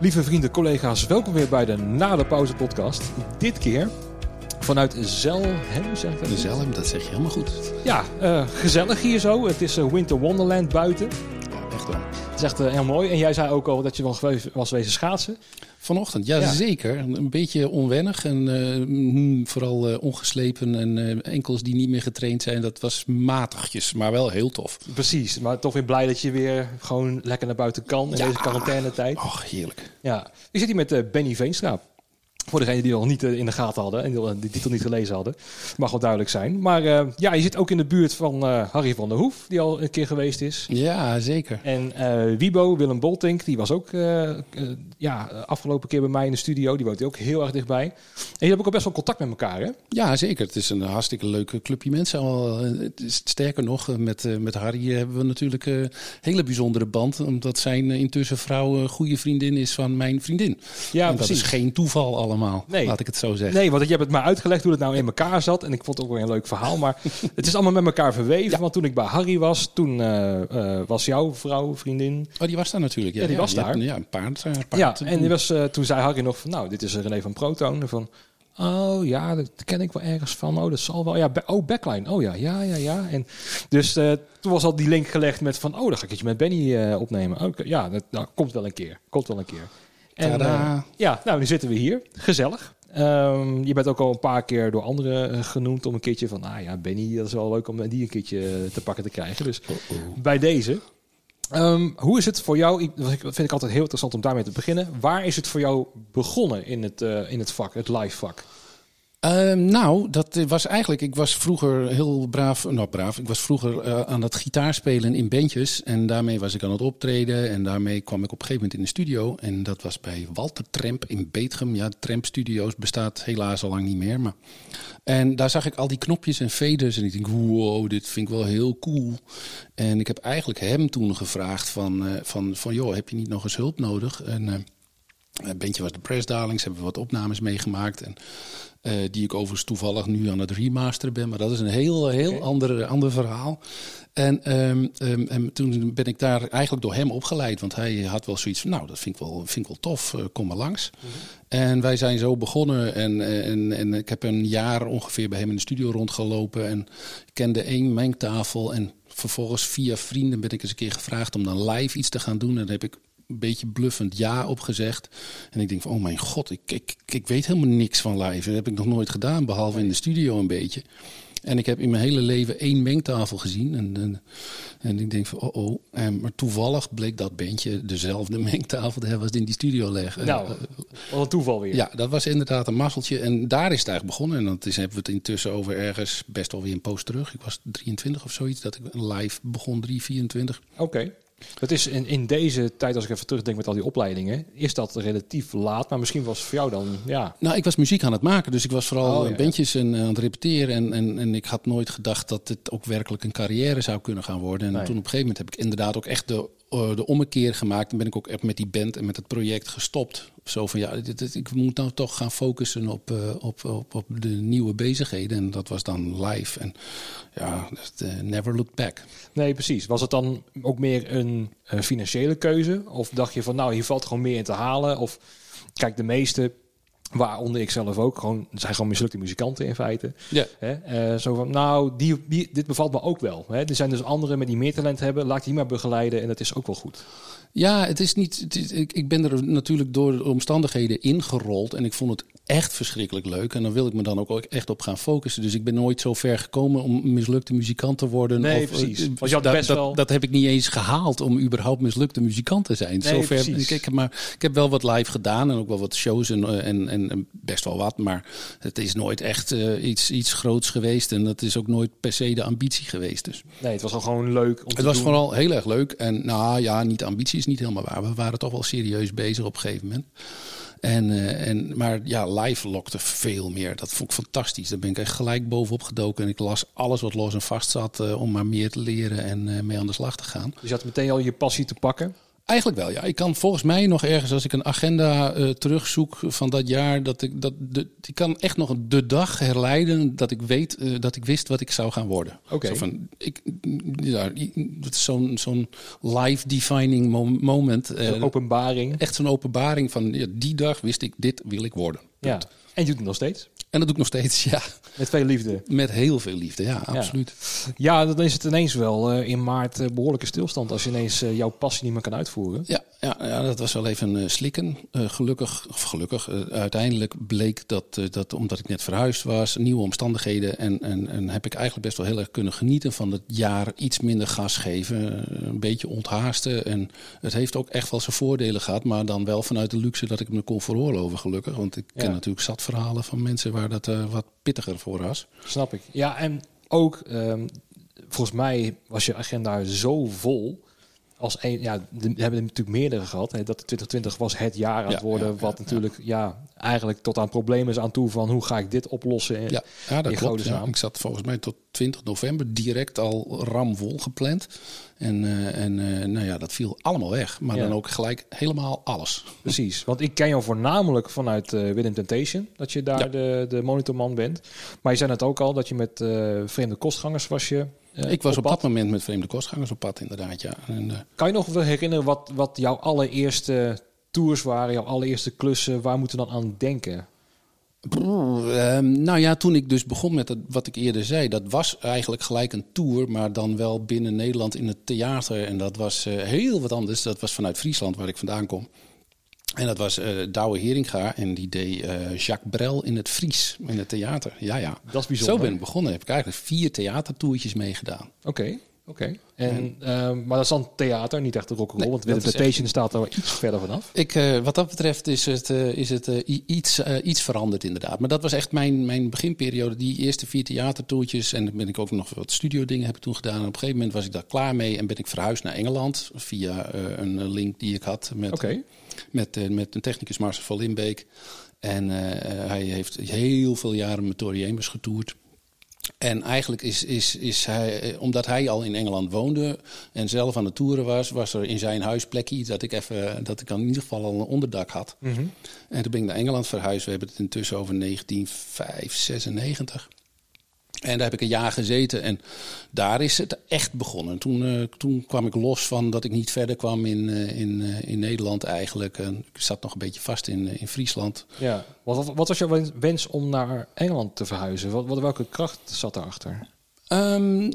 Lieve vrienden, collega's, welkom weer bij de Na de Pauze podcast. Dit keer vanuit Zelhem, zeg ik dat? Zelhem, dat zeg je helemaal goed. Ja, eh, gezellig hier zo. Het is eh, Winter Wonderland buiten. Ja, echt wel. Het is echt eh, heel mooi. En jij zei ook al dat je wel geweest was wezen schaatsen. Vanochtend, ja, Ja. zeker. Een beetje onwennig en eh, mm, vooral eh, ongeslepen en eh, enkels die niet meer getraind zijn. Dat was matigjes, maar wel heel tof. Precies, maar toch weer blij dat je weer gewoon lekker naar buiten kan in Ja. deze quarantainetijd. Och, heerlijk. Ja, ik zit hier met Benny Veenstra. Voor degenen die al niet eh, in de gaten hadden en die titel niet gelezen hadden. Mag wel duidelijk zijn. Maar eh, ja, je zit ook in de buurt van eh, Harry van der Hoef, die al een keer geweest is. Ja, zeker. En eh, Wibo, Willem Boltink, die was ook ja, afgelopen keer bij mij in de studio. Die woont ook heel erg dichtbij. En je hebt ook al best wel contact met elkaar, hè? Ja, zeker. Het is een hartstikke leuke clubje mensen. Al, het is, sterker nog, met, met Harry hebben we natuurlijk een hele bijzondere band. Omdat zijn intussen vrouw een goede vriendin is van mijn vriendin. Ja, en dat is geen toeval allemaal, Nee. laat ik het zo zeggen. Nee, want je hebt het maar uitgelegd hoe het nou in elkaar zat. En ik vond het ook wel een leuk verhaal. Maar het is allemaal met elkaar verweven. Want toen ik bij Harry was, toen eh, eh, was jouw vrouw, vriendin. Oh, die was daar natuurlijk. Ja, Ja, die was je hebt- daar. Ja, een paard. eh, paard Ja, en die was, eh, toen zei Harry nog van, nou, dit is René van Proton. En Van, oh ja, dat ken ik wel ergens van. Oh, dat zal wel. Ja, oh, backline. Oh ja, ja, ja, ja. En dus eh, toen was al die link gelegd met van, oh, dan ga ik het met Benny eh, opnemen. Oké, ja, dat nou, komt wel een keer. Komt wel een keer. En eh, ja, nou, nu zitten we hier. Gezellig. Ehm, je bent ook al een paar keer door anderen eh, genoemd om een keertje van, ah ja, Benny, dat is wel leuk om die een keertje eh, te pakken te krijgen. Dus bij deze. Ehm, hoe is het voor jou? Dat vind ik altijd heel interessant om daarmee te beginnen. Waar is het voor jou begonnen in het, in het vak, het live vak? Ehm, nou, dat was eigenlijk. Ik was vroeger heel braaf. Nou, braaf. Ik was vroeger eh, aan het gitaarspelen in bandjes. En daarmee was ik aan het optreden. En daarmee kwam ik op een gegeven moment in de studio. En dat was bij Walter Tremp in Beetgem. Ja, Tremp Studios bestaat helaas al lang niet meer. Maar... En daar zag ik al die knopjes en faders. En ik denk, wow, dit vind ik wel heel cool. En ik heb eigenlijk hem toen gevraagd van, eh, van, van joh, heb je niet nog eens hulp nodig? En... eh, een bandje was de Press Darlings, hebben we wat opnames meegemaakt. En, eh, die ik overigens toevallig nu aan het remasteren ben. Maar dat is een heel, heel ander, ander verhaal. En, ehm, ehm, en toen ben ik daar eigenlijk door hem opgeleid. Want hij had wel zoiets van, nou, dat vind ik wel, vind ik wel tof, eh, kom maar langs. En wij zijn zo begonnen. En, en, en ik heb een jaar ongeveer bij hem in de studio rondgelopen. En ik kende één mengtafel. En vervolgens via vrienden ben ik eens een keer gevraagd om dan live iets te gaan doen. En daar heb ik een beetje bluffend ja op gezegd. En ik denk van, oh mijn god, ik, ik, ik weet helemaal niks van live. Dat heb ik nog nooit gedaan, behalve in de studio een beetje. En ik heb in mijn hele leven één mengtafel gezien. En, en, en ik denk van, oh oh. En, maar toevallig bleek dat bandje dezelfde mengtafel te hebben als in die studio leggen. nou, wat een toeval weer. Ja, dat was inderdaad een mazzeltje. En daar is het eigenlijk begonnen. En dat is, hebben we het intussen over ergens best wel weer een post terug. Ik was 23 of zoiets, dat ik live begon, 3, 24. Oké. Het is in, in deze tijd, als ik even terugdenk met al die opleidingen, is dat relatief laat. Maar misschien was het voor jou dan, ja, Nou, ik was muziek aan het maken, dus ik was vooral Oh, ja. eh, bandjes en eh, aan het repeteren. En, en, en ik had nooit gedacht dat het ook werkelijk een carrière zou kunnen gaan worden. En Nee. toen op een gegeven moment heb ik inderdaad ook echt de, eh, de ommekeer gemaakt. En ben ik ook echt met die band en met het project gestopt. Zo van, ja, dit, dit- ik moet nou toch gaan focussen op, eh, op, op, op de nieuwe bezigheden. En dat was dan live. En ja, dat, eh, never looked back. Nee, precies. Was het dan ook meer een eh, financiële keuze? Of dacht je van, nou, hier valt gewoon meer in te halen? Of kijk, de meeste, waaronder ik zelf ook, gewoon, zijn gewoon mislukte muzikanten in feite. Ja. Zo van, nou, die, die, dit bevalt me ook wel. Er zijn dus anderen met die meer talent hebben, laat die maar begeleiden en dat is ook wel goed. Ja, het is niet. Ik, ik ben er natuurlijk door de omstandigheden ingerold. En ik vond het echt verschrikkelijk leuk. En dan wil ik me dan ook echt op gaan focussen. Dus ik ben nooit zo ver gekomen om mislukte muzikant te worden. Nee, Of, precies. eh, je had dat, best dat, wel- dat heb ik niet eens gehaald om überhaupt mislukte muzikant te zijn. Nee, Zover, precies. ik, maar, ik heb wel wat live gedaan en ook wel wat shows en, eh, en, en, best wel wat. Maar het is nooit echt eh, iets, iets groots geweest. En dat is ook nooit per se de ambitie geweest. Dus. Nee, het was al gewoon leuk om te Het was doen. vooral heel erg leuk. En nou ja, niet ambitie is niet helemaal waar. We waren toch wel serieus bezig op een gegeven moment. En, eh, en, maar ja, live lokte veel meer. Dat vond ik fantastisch. Daar ben ik echt gelijk bovenop gedoken. En ik las alles wat los en vast zat eh, om maar meer te leren en eh, mee aan de slag te gaan. Dus je had meteen al je passie te pakken. Eigenlijk wel, ja. Ik kan volgens mij nog ergens, als ik een agenda uh, terugzoek van dat jaar, dat ik dat de, ik kan echt nog de dag herleiden dat ik weet uh, dat ik wist wat ik zou gaan worden. Oké. Okay. van, ik, ja, dat is zo'n zo'n life defining moment. Uh, zo'n openbaring. Echt zo'n openbaring van ja, die dag wist ik dit wil ik worden. Ja. En je doet het nog steeds. En dat doe ik nog steeds, ja. Met veel liefde. Met heel veel liefde, ja, absoluut. Ja, dan is het ineens wel uh, in maart uh, behoorlijke stilstand als je ineens uh, jouw passie niet meer kan uitvoeren. Ja, ja, ja dat was wel even slikken. gelukkig, of gelukkig, uiteindelijk bleek dat, dat omdat ik net verhuisd was, nieuwe omstandigheden. En, en, en heb ik eigenlijk best wel heel erg kunnen genieten van het jaar iets minder gas geven. Een beetje onthaasten. En het heeft ook echt wel zijn voordelen gehad, maar dan wel vanuit de luxe dat ik me kon veroorloven, gelukkig. Want ik ken ja. natuurlijk zat verhalen van mensen waar dat wat pittiger voor was. Snap ik. Ja, en ook um, volgens mij was je agenda zo vol. Als een, ja, we hebben er natuurlijk meerdere gehad. Hè, dat 2020 was het jaar aan het worden. Ja, ja, wat natuurlijk ja. eigenlijk tot aan problemen is aan toe van hoe ga ik dit oplossen. In, ja, ja dat klopt. Ik zat volgens mij tot 20 november direct al ramvol gepland. En, uh, en uh, nou ja, dat viel allemaal weg. Maar dan ook gelijk helemaal alles. Precies. Want ik ken jou voornamelijk vanuit uh, Within Temptation. Dat je daar de, de monitorman bent. Maar je zei het ook al dat je met vreemde kostgangers was je uh, ik was op, op dat moment met vreemde kostgangers op pad, inderdaad. Ja. En, uh, kan je nog wel herinneren wat, wat jouw allereerste tours waren, jouw allereerste klussen? Waar moeten we dan aan denken? Brrr, uh, nou ja, toen ik dus begon met het, wat ik eerder zei, dat was eigenlijk gelijk een tour, maar dan wel binnen Nederland in het theater. En dat was uh, heel wat anders. Dat was vanuit Friesland, waar ik vandaan kom. En dat was uh, Douwe Heringa en die deed uh, Jacques Brel in het Fries, in het theater. Ja, ja. Dat is bijzonder. Zo ben ik begonnen. Heb ik eigenlijk vier theatertoertjes meegedaan. Oké, okay, oké. Okay. En, uh, maar dat is dan theater, niet echt de rock'n'roll, nee, want Visitation echt... staat er iets verder vanaf. Ik, uh, wat dat betreft is het, uh, is het iets, iets veranderd inderdaad. Maar dat was echt mijn, mijn beginperiode, die eerste vier theatertoertjes. En dan ben ik ook nog wat studio dingen heb ik toen gedaan. En op een gegeven moment was ik daar klaar mee en ben ik verhuisd naar Engeland via een link die ik had met... Okay met, met een technicus Marcel van Limbeek. En hij heeft heel veel jaren met Tori Amos getoerd. En eigenlijk is, is, is hij, omdat hij al in Engeland woonde en zelf aan het toeren was, was er in zijn huis plekje dat ik even, dat ik in ieder geval al een onderdak had. Mm -hmm. En toen ben ik naar Engeland verhuisd. We hebben het intussen over 1996. En daar heb ik een jaar gezeten en daar is het echt begonnen. Toen, uh, toen kwam ik los van dat ik niet verder kwam in, uh, in, uh, in Nederland eigenlijk. En ik zat nog een beetje vast in, in Friesland. Ja. Wat, wat was jouw wens om naar Engeland te verhuizen? Wat, wat, welke kracht zat daarachter? Um,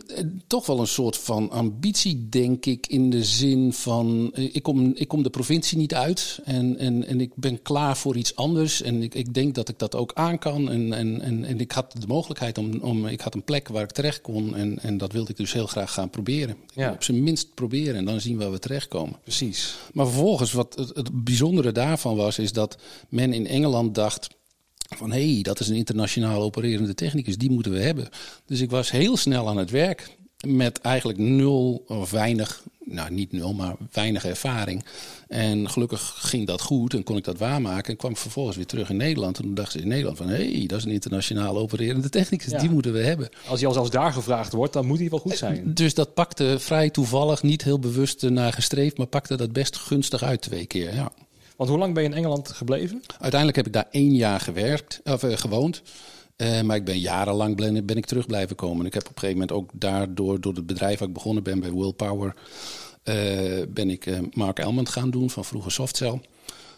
toch wel een soort van ambitie, denk ik, in de zin van ik kom, ik kom de provincie niet uit en, en, en ik ben klaar voor iets anders. En ik, ik denk dat ik dat ook aan kan. En, en, en, en ik had de mogelijkheid om, om, ik had een plek waar ik terecht kon en, en dat wilde ik dus heel graag gaan proberen. Ja. Op zijn minst proberen en dan zien waar we terechtkomen. Precies. Maar vervolgens, wat het, het bijzondere daarvan was, is dat men in Engeland dacht van hé, hey, dat is een internationaal opererende technicus, die moeten we hebben. Dus ik was heel snel aan het werk met eigenlijk nul of weinig, nou niet nul, maar weinig ervaring. En gelukkig ging dat goed en kon ik dat waarmaken. En kwam vervolgens weer terug in Nederland. En toen dachten ze in Nederland van... hé, hey, dat is een internationaal opererende technicus. Ja. Die moeten we hebben. Als hij al zelfs daar gevraagd wordt, dan moet hij wel goed zijn. Dus dat pakte vrij toevallig, niet heel bewust naar gestreefd... maar pakte dat best gunstig uit twee keer, ja. Want hoe lang ben je in Engeland gebleven? Uiteindelijk heb ik daar één jaar gewerkt, of, uh, gewoond. Uh, maar ik ben jarenlang ben, ben, ik terug blijven komen. Ik heb op een gegeven moment ook daardoor, door het bedrijf waar ik begonnen ben bij Willpower, uh, ben ik Mark Elmond gaan doen van vroeger Softcell.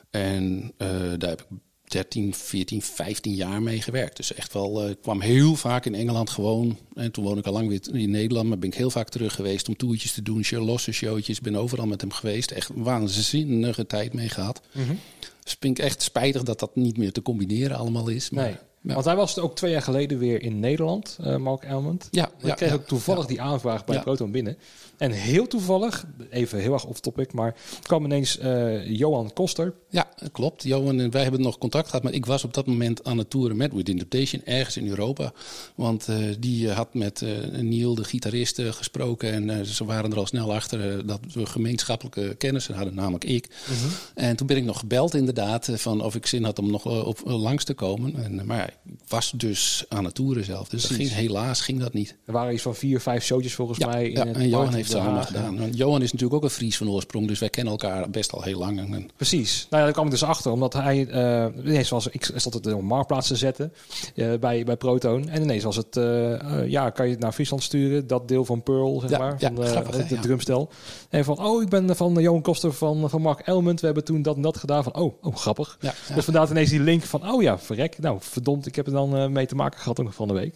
En daar heb ik 13, 14, 15 jaar mee gewerkt. Dus echt wel, ik kwam heel vaak in Engeland gewoon. En toen woon ik al lang weer in Nederland, maar ben ik heel vaak terug geweest om toertjes te doen, losse showtjes. Ben overal met hem geweest. Echt een waanzinnige tijd mee gehad. Mm -hmm. Dus vind ik echt spijtig dat dat niet meer te combineren allemaal is. Maar, nee. Ja. Want hij was ook twee jaar geleden weer in Nederland, uh, Mark Elmond. Ja, ik ja, kreeg ja, ook toevallig die aanvraag bij Proton binnen. En heel toevallig, even heel erg off topic, maar kwam ineens uh, Johan Koster. Ja, klopt. Johan en wij hebben nog contact gehad, maar ik was op dat moment aan het toeren met With Interpretation ergens in Europa. Want uh, die had met Neil, de gitarist, gesproken en ze waren er al snel achter dat we gemeenschappelijke kennissen hadden, namelijk ik. -hmm. En toen ben ik nog gebeld inderdaad van of ik zin had om nog op, langs te komen. En, maar ik was dus aan het toeren zelf. Dus ging, helaas ging dat niet. Er waren iets van vier, vijf showtjes volgens Ja, mij. in ja, het en Johan heeft ze allemaal gedaan. Want Johan is natuurlijk ook een Fries van oorsprong, dus wij kennen elkaar best al heel lang. En, Precies. Nou ja, daar kwam ik dus achter, omdat hij eh ineens was ik stond het op marktplaats te zetten eh, bij, bij Proton en ineens was het eh, ja, kan je het naar Friesland sturen, dat deel van Pearl zeg Ja, maar, van grappig, ja. drumstel. En van oh, ik ben van Johan Koster van van Mark Elmond. We hebben toen dat en dat gedaan van oh, oh grappig. Dus vandaar ineens die link van oh ja, verrek. Nou, verdomd, ik heb er dan eh, mee te maken gehad ook nog van de week.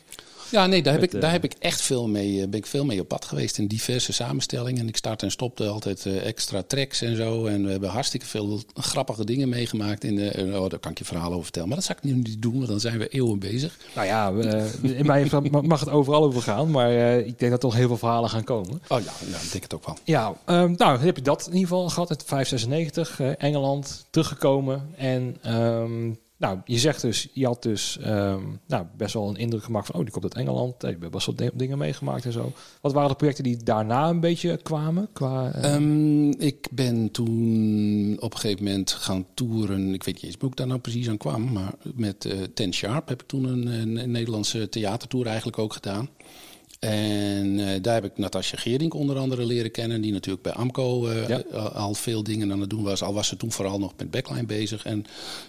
Ja, nee, daar heb, Met, ik, daar eh, heb ik echt veel mee, eh, ben ik veel mee op pad geweest in diverse samenstellingen. En ik start en stopte altijd extra tracks en zo. En we hebben hartstikke veel grappige dingen meegemaakt. In de, oh, daar kan ik je verhalen over vertellen. Maar dat zal ik nu niet doen, want dan zijn we eeuwen bezig. Nou ja, in mij mag het overal over gaan, maar ik denk dat er toch heel veel verhalen gaan komen. Oh ja, nou, ik denk het ook wel. Ja, ehm, nou heb je dat in ieder geval gehad. Het 596, eh, Engeland, teruggekomen. En ehm, nou, je zegt dus, je had dus ehm, nou, best wel een indruk gemaakt van, oh, die komt uit Engeland. Eh, Je hebt best wel di- dingen meegemaakt en zo. Wat waren de projecten die daarna een beetje kwamen? Qua, eh, Ehm, ik ben toen op een gegeven moment gaan toeren. Ik weet niet eens hoe ik daar nou precies aan kwam. Maar met eh Ten Sharp heb ik toen een, een Nederlandse theatertour eigenlijk ook gedaan. En eh, daar heb ik Natasja Gerink onder andere leren kennen. Die natuurlijk bij AMCO eh, Ja. al, al veel dingen aan het doen was. Al was ze toen vooral nog met backline bezig. En,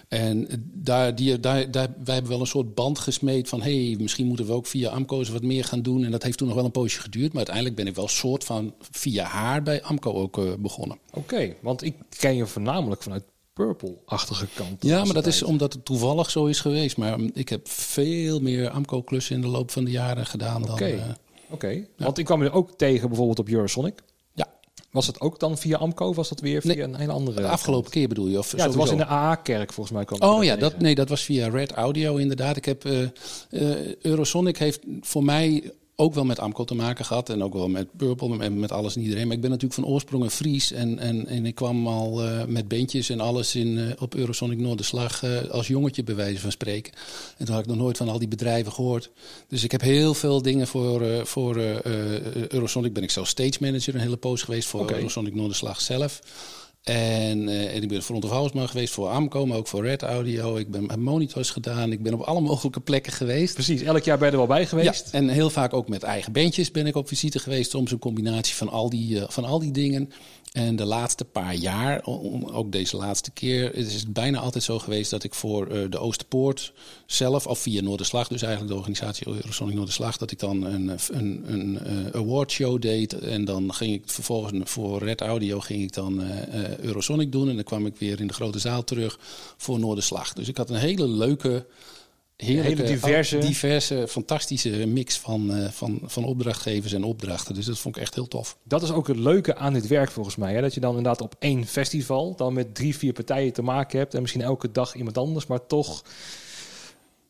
en daar, die, daar, daar, wij hebben wel een soort band gesmeed van... hey, misschien moeten we ook via AMCO eens wat meer gaan doen. En dat heeft toen nog wel een poosje geduurd. Maar uiteindelijk ben ik wel soort van via haar bij AMCO ook eh, begonnen. Oké, want ik ken je voornamelijk vanuit Purple-achtige kant. Ja, maar dat is omdat het toevallig zo is geweest. Maar ik heb veel meer AMCO-klussen in de loop van de jaren gedaan dan... Oké. eh, Oké, want ik kwam je ook tegen bijvoorbeeld op Eurosonic. ja, Was het ook dan via Amco of was dat weer via Nee, een hele andere de afgelopen kant? keer bedoel je? Of Ja, het was in de AA-kerk volgens mij. Kwam Oh er ja, dat, nee, dat was via Red Audio inderdaad. Ik heb, eh, eh, Eurosonic heeft voor mij ook wel met Amco te maken gehad. En ook wel met Purple en met alles en iedereen. Maar ik ben natuurlijk van oorsprong een Fries. En, en, en ik kwam al eh, met bandjes en alles in, eh, op Eurosonic Noorderslag eh, als jongetje bij wijze van spreken. En toen had ik nog nooit van al die bedrijven gehoord. Dus ik heb heel veel dingen voor, voor Eurosonic. Ben ik zelf stage manager een hele poos geweest voor. Eurosonic Noorderslag zelf. En, eh, en ik ben front of house man geweest voor Amco, maar ook voor Red Audio. Ik ben monitors gedaan. Ik ben op alle mogelijke plekken geweest. Precies, elk jaar ben je er wel bij geweest. Ja, en heel vaak ook met eigen bandjes ben ik op visite geweest. Soms een combinatie van al die, eh, van al die dingen. En de laatste paar jaar, ook deze laatste keer, is het bijna altijd zo geweest dat ik voor eh, de Oosterpoort zelf, of via Noorderslag, dus eigenlijk de organisatie Eurosonic Noorderslag, dat ik dan een, een, een, eh, awardshow deed. En dan ging ik vervolgens voor Red Audio ging ik dan eh, Eurosonic doen. En dan kwam ik weer in de grote zaal terug voor Noorderslag. Dus ik had een hele leuke heerlijke, Hele diverse- diverse, fantastische mix van, eh, van, van opdrachtgevers en opdrachten. Dus dat vond ik echt heel tof. Dat is ook het leuke aan dit werk volgens mij. Hè? Dat je dan inderdaad op één festival dan met drie, vier partijen te maken hebt. En misschien elke dag iemand anders, maar toch...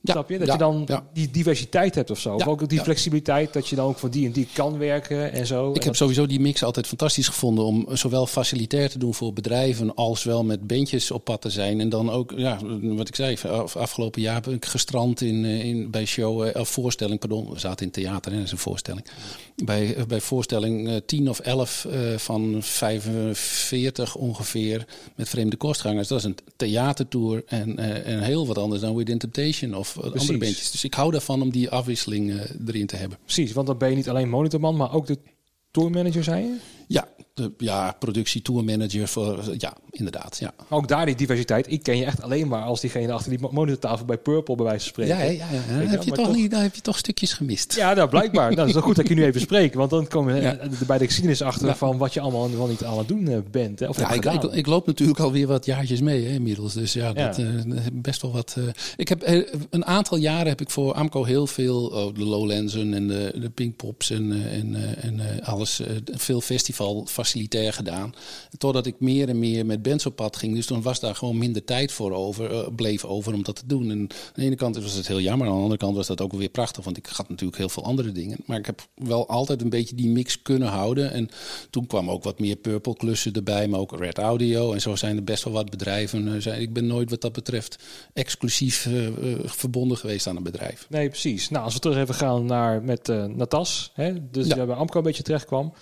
Ja, snap je? Dat ja, je dan ja. die diversiteit hebt of zo. Of ook die flexibiliteit dat je dan ook voor die en die kan werken en zo. Ik En heb sowieso die mix altijd fantastisch gevonden om zowel facilitair te doen voor bedrijven als wel met bandjes op pad te zijn. En dan ook, ja, wat ik zei, af- afgelopen jaar ben ik gestrand in, eh, in, bij show, eh, of voorstelling, pardon, we zaten in theater, hè, dat is een voorstelling. Bij, eh, bij voorstelling eh, 10 of 11 eh, van 45 ongeveer met vreemde kostgangers. Dat is een theatertour en, eh, en heel wat anders dan Within Temptation of eh, andere bandjes. Dus ik hou daarvan om die afwisseling eh, erin te hebben. Precies, want dan ben je niet alleen monitorman, maar ook de tourmanager, zei je? Ja, de, ja productie tourmanager voor, ja, inderdaad. Ja. Ook daar die diversiteit. Ik ken je echt alleen maar als diegene achter die monitortafel bij Purple bij wijze van spreken. Ja, ja, ja, heb je toch niet, heb je toch stukjes gemist. Ja, nou blijkbaar. nou, dat is wel goed dat ik je nu even spreek. Want dan kom je Ja. eh, bij de geschiedenis achter Ja. van wat je allemaal wel niet aan het doen eh, bent. Hè, of Ja, ik, ik, gedaan. ik loop natuurlijk alweer wat jaartjes mee hè, inmiddels. Dus ja, dat, eh, best wel wat. ik heb een aantal jaren heb ik voor Amco heel veel, oh, de Lowlandsen en de, de Pinkpops en, en, en alles, veel festival facilitair gedaan. Totdat ik meer en meer met bands op pad ging. Dus toen was daar gewoon minder tijd voor over, eh, bleef over om dat te doen. En aan de ene kant was het heel jammer, aan de andere kant was dat ook weer prachtig. Want ik had natuurlijk heel veel andere dingen. Maar ik heb wel altijd een beetje die mix kunnen houden. En toen kwam ook wat meer Purple klussen erbij, maar ook Red Audio. En zo zijn er best wel wat bedrijven. eh, zijn- Ik ben nooit wat dat betreft exclusief eh, verbonden geweest aan een bedrijf. Nee, precies. Nou, als we terug even gaan naar met Natas, hè, dus Ja. bij Amco een beetje terecht kwam.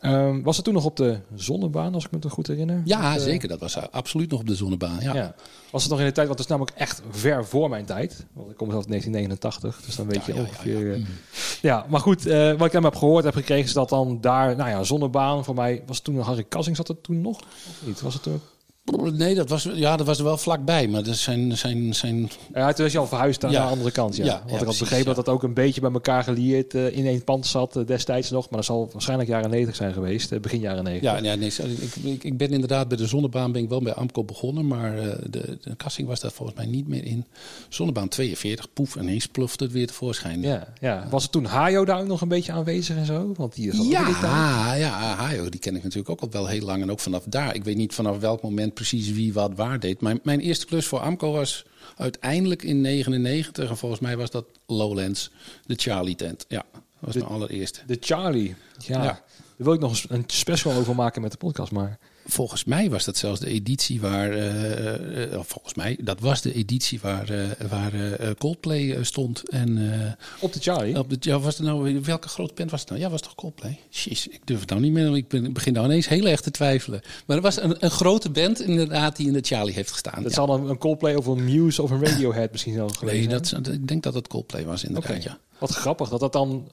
Ehm, was het toen nog op de zonnebaan, als ik me het goed herinner? Ja, eh, zeker. Dat was absoluut nog op de zonnebaan. Ja. Ja. Was het nog in de tijd, want het is namelijk echt ver voor mijn tijd. Want ik kom zelf uit 1989, dus dan weet je Ja, ja, ja, ongeveer... ja. eh, Ja, maar goed, eh, wat ik hem heb gehoord heb gekregen is dat dan daar, nou ja, zonnebaan voor mij, was het toen Harry Kassing, zat het toen nog? Of niet? Was het toen? Nee, dat was, ja, dat was er wel vlakbij. Maar dat zijn, zijn, zijn Ja, toen was je al verhuisd aan Ja. de andere kant, ja. Ja, Want ja, ik had precies, begrepen dat dat ook een beetje bij elkaar gelieerd eh, in één pand zat eh, destijds nog. Maar dat zal waarschijnlijk jaren 90 zijn geweest, eh, begin jaren 90. Ja, ja nee, ik, ik, ik ben inderdaad bij de zonnebaan ben ik wel bij Amco begonnen, maar de, de casting was daar volgens mij niet meer in. Zonnebaan 42, poef, ineens plufte het weer tevoorschijn. Ja, ja. Was het toen Hajo daar ook nog een beetje aanwezig en zo? Want tijd. Ja, ja, Hayo, die ken ik natuurlijk ook al wel heel lang. En ook vanaf daar. Ik weet niet vanaf welk moment precies wie wat waar deed. Mijn, mijn eerste klus voor Amco was uiteindelijk in 99. En volgens mij was dat Lowlands, de Charlie tent. Ja, dat was De- mijn allereerste. De Charlie. Ja. Ja. Daar wil ik nog eens een special over maken met de podcast, maar... Volgens mij was dat zelfs de editie waar, eh, eh, of volgens mij, dat was de editie waar, eh, waar eh, Coldplay eh, stond. En eh, Op de Charlie? op de, ja, was het nou, welke grote band was het nou? Ja, was het toch Coldplay? Jeez, ik durf het nou niet meer, ik ben- ik begin nou ineens heel erg te twijfelen. Maar er was een, een grote band inderdaad die in de Charlie heeft gestaan. Dat ja. zal een, een Coldplay of een Muse of een Radiohead misschien wel geweest Nee, dat, ik denk dat het Coldplay was inderdaad, ja. Wat grappig dat dat dan...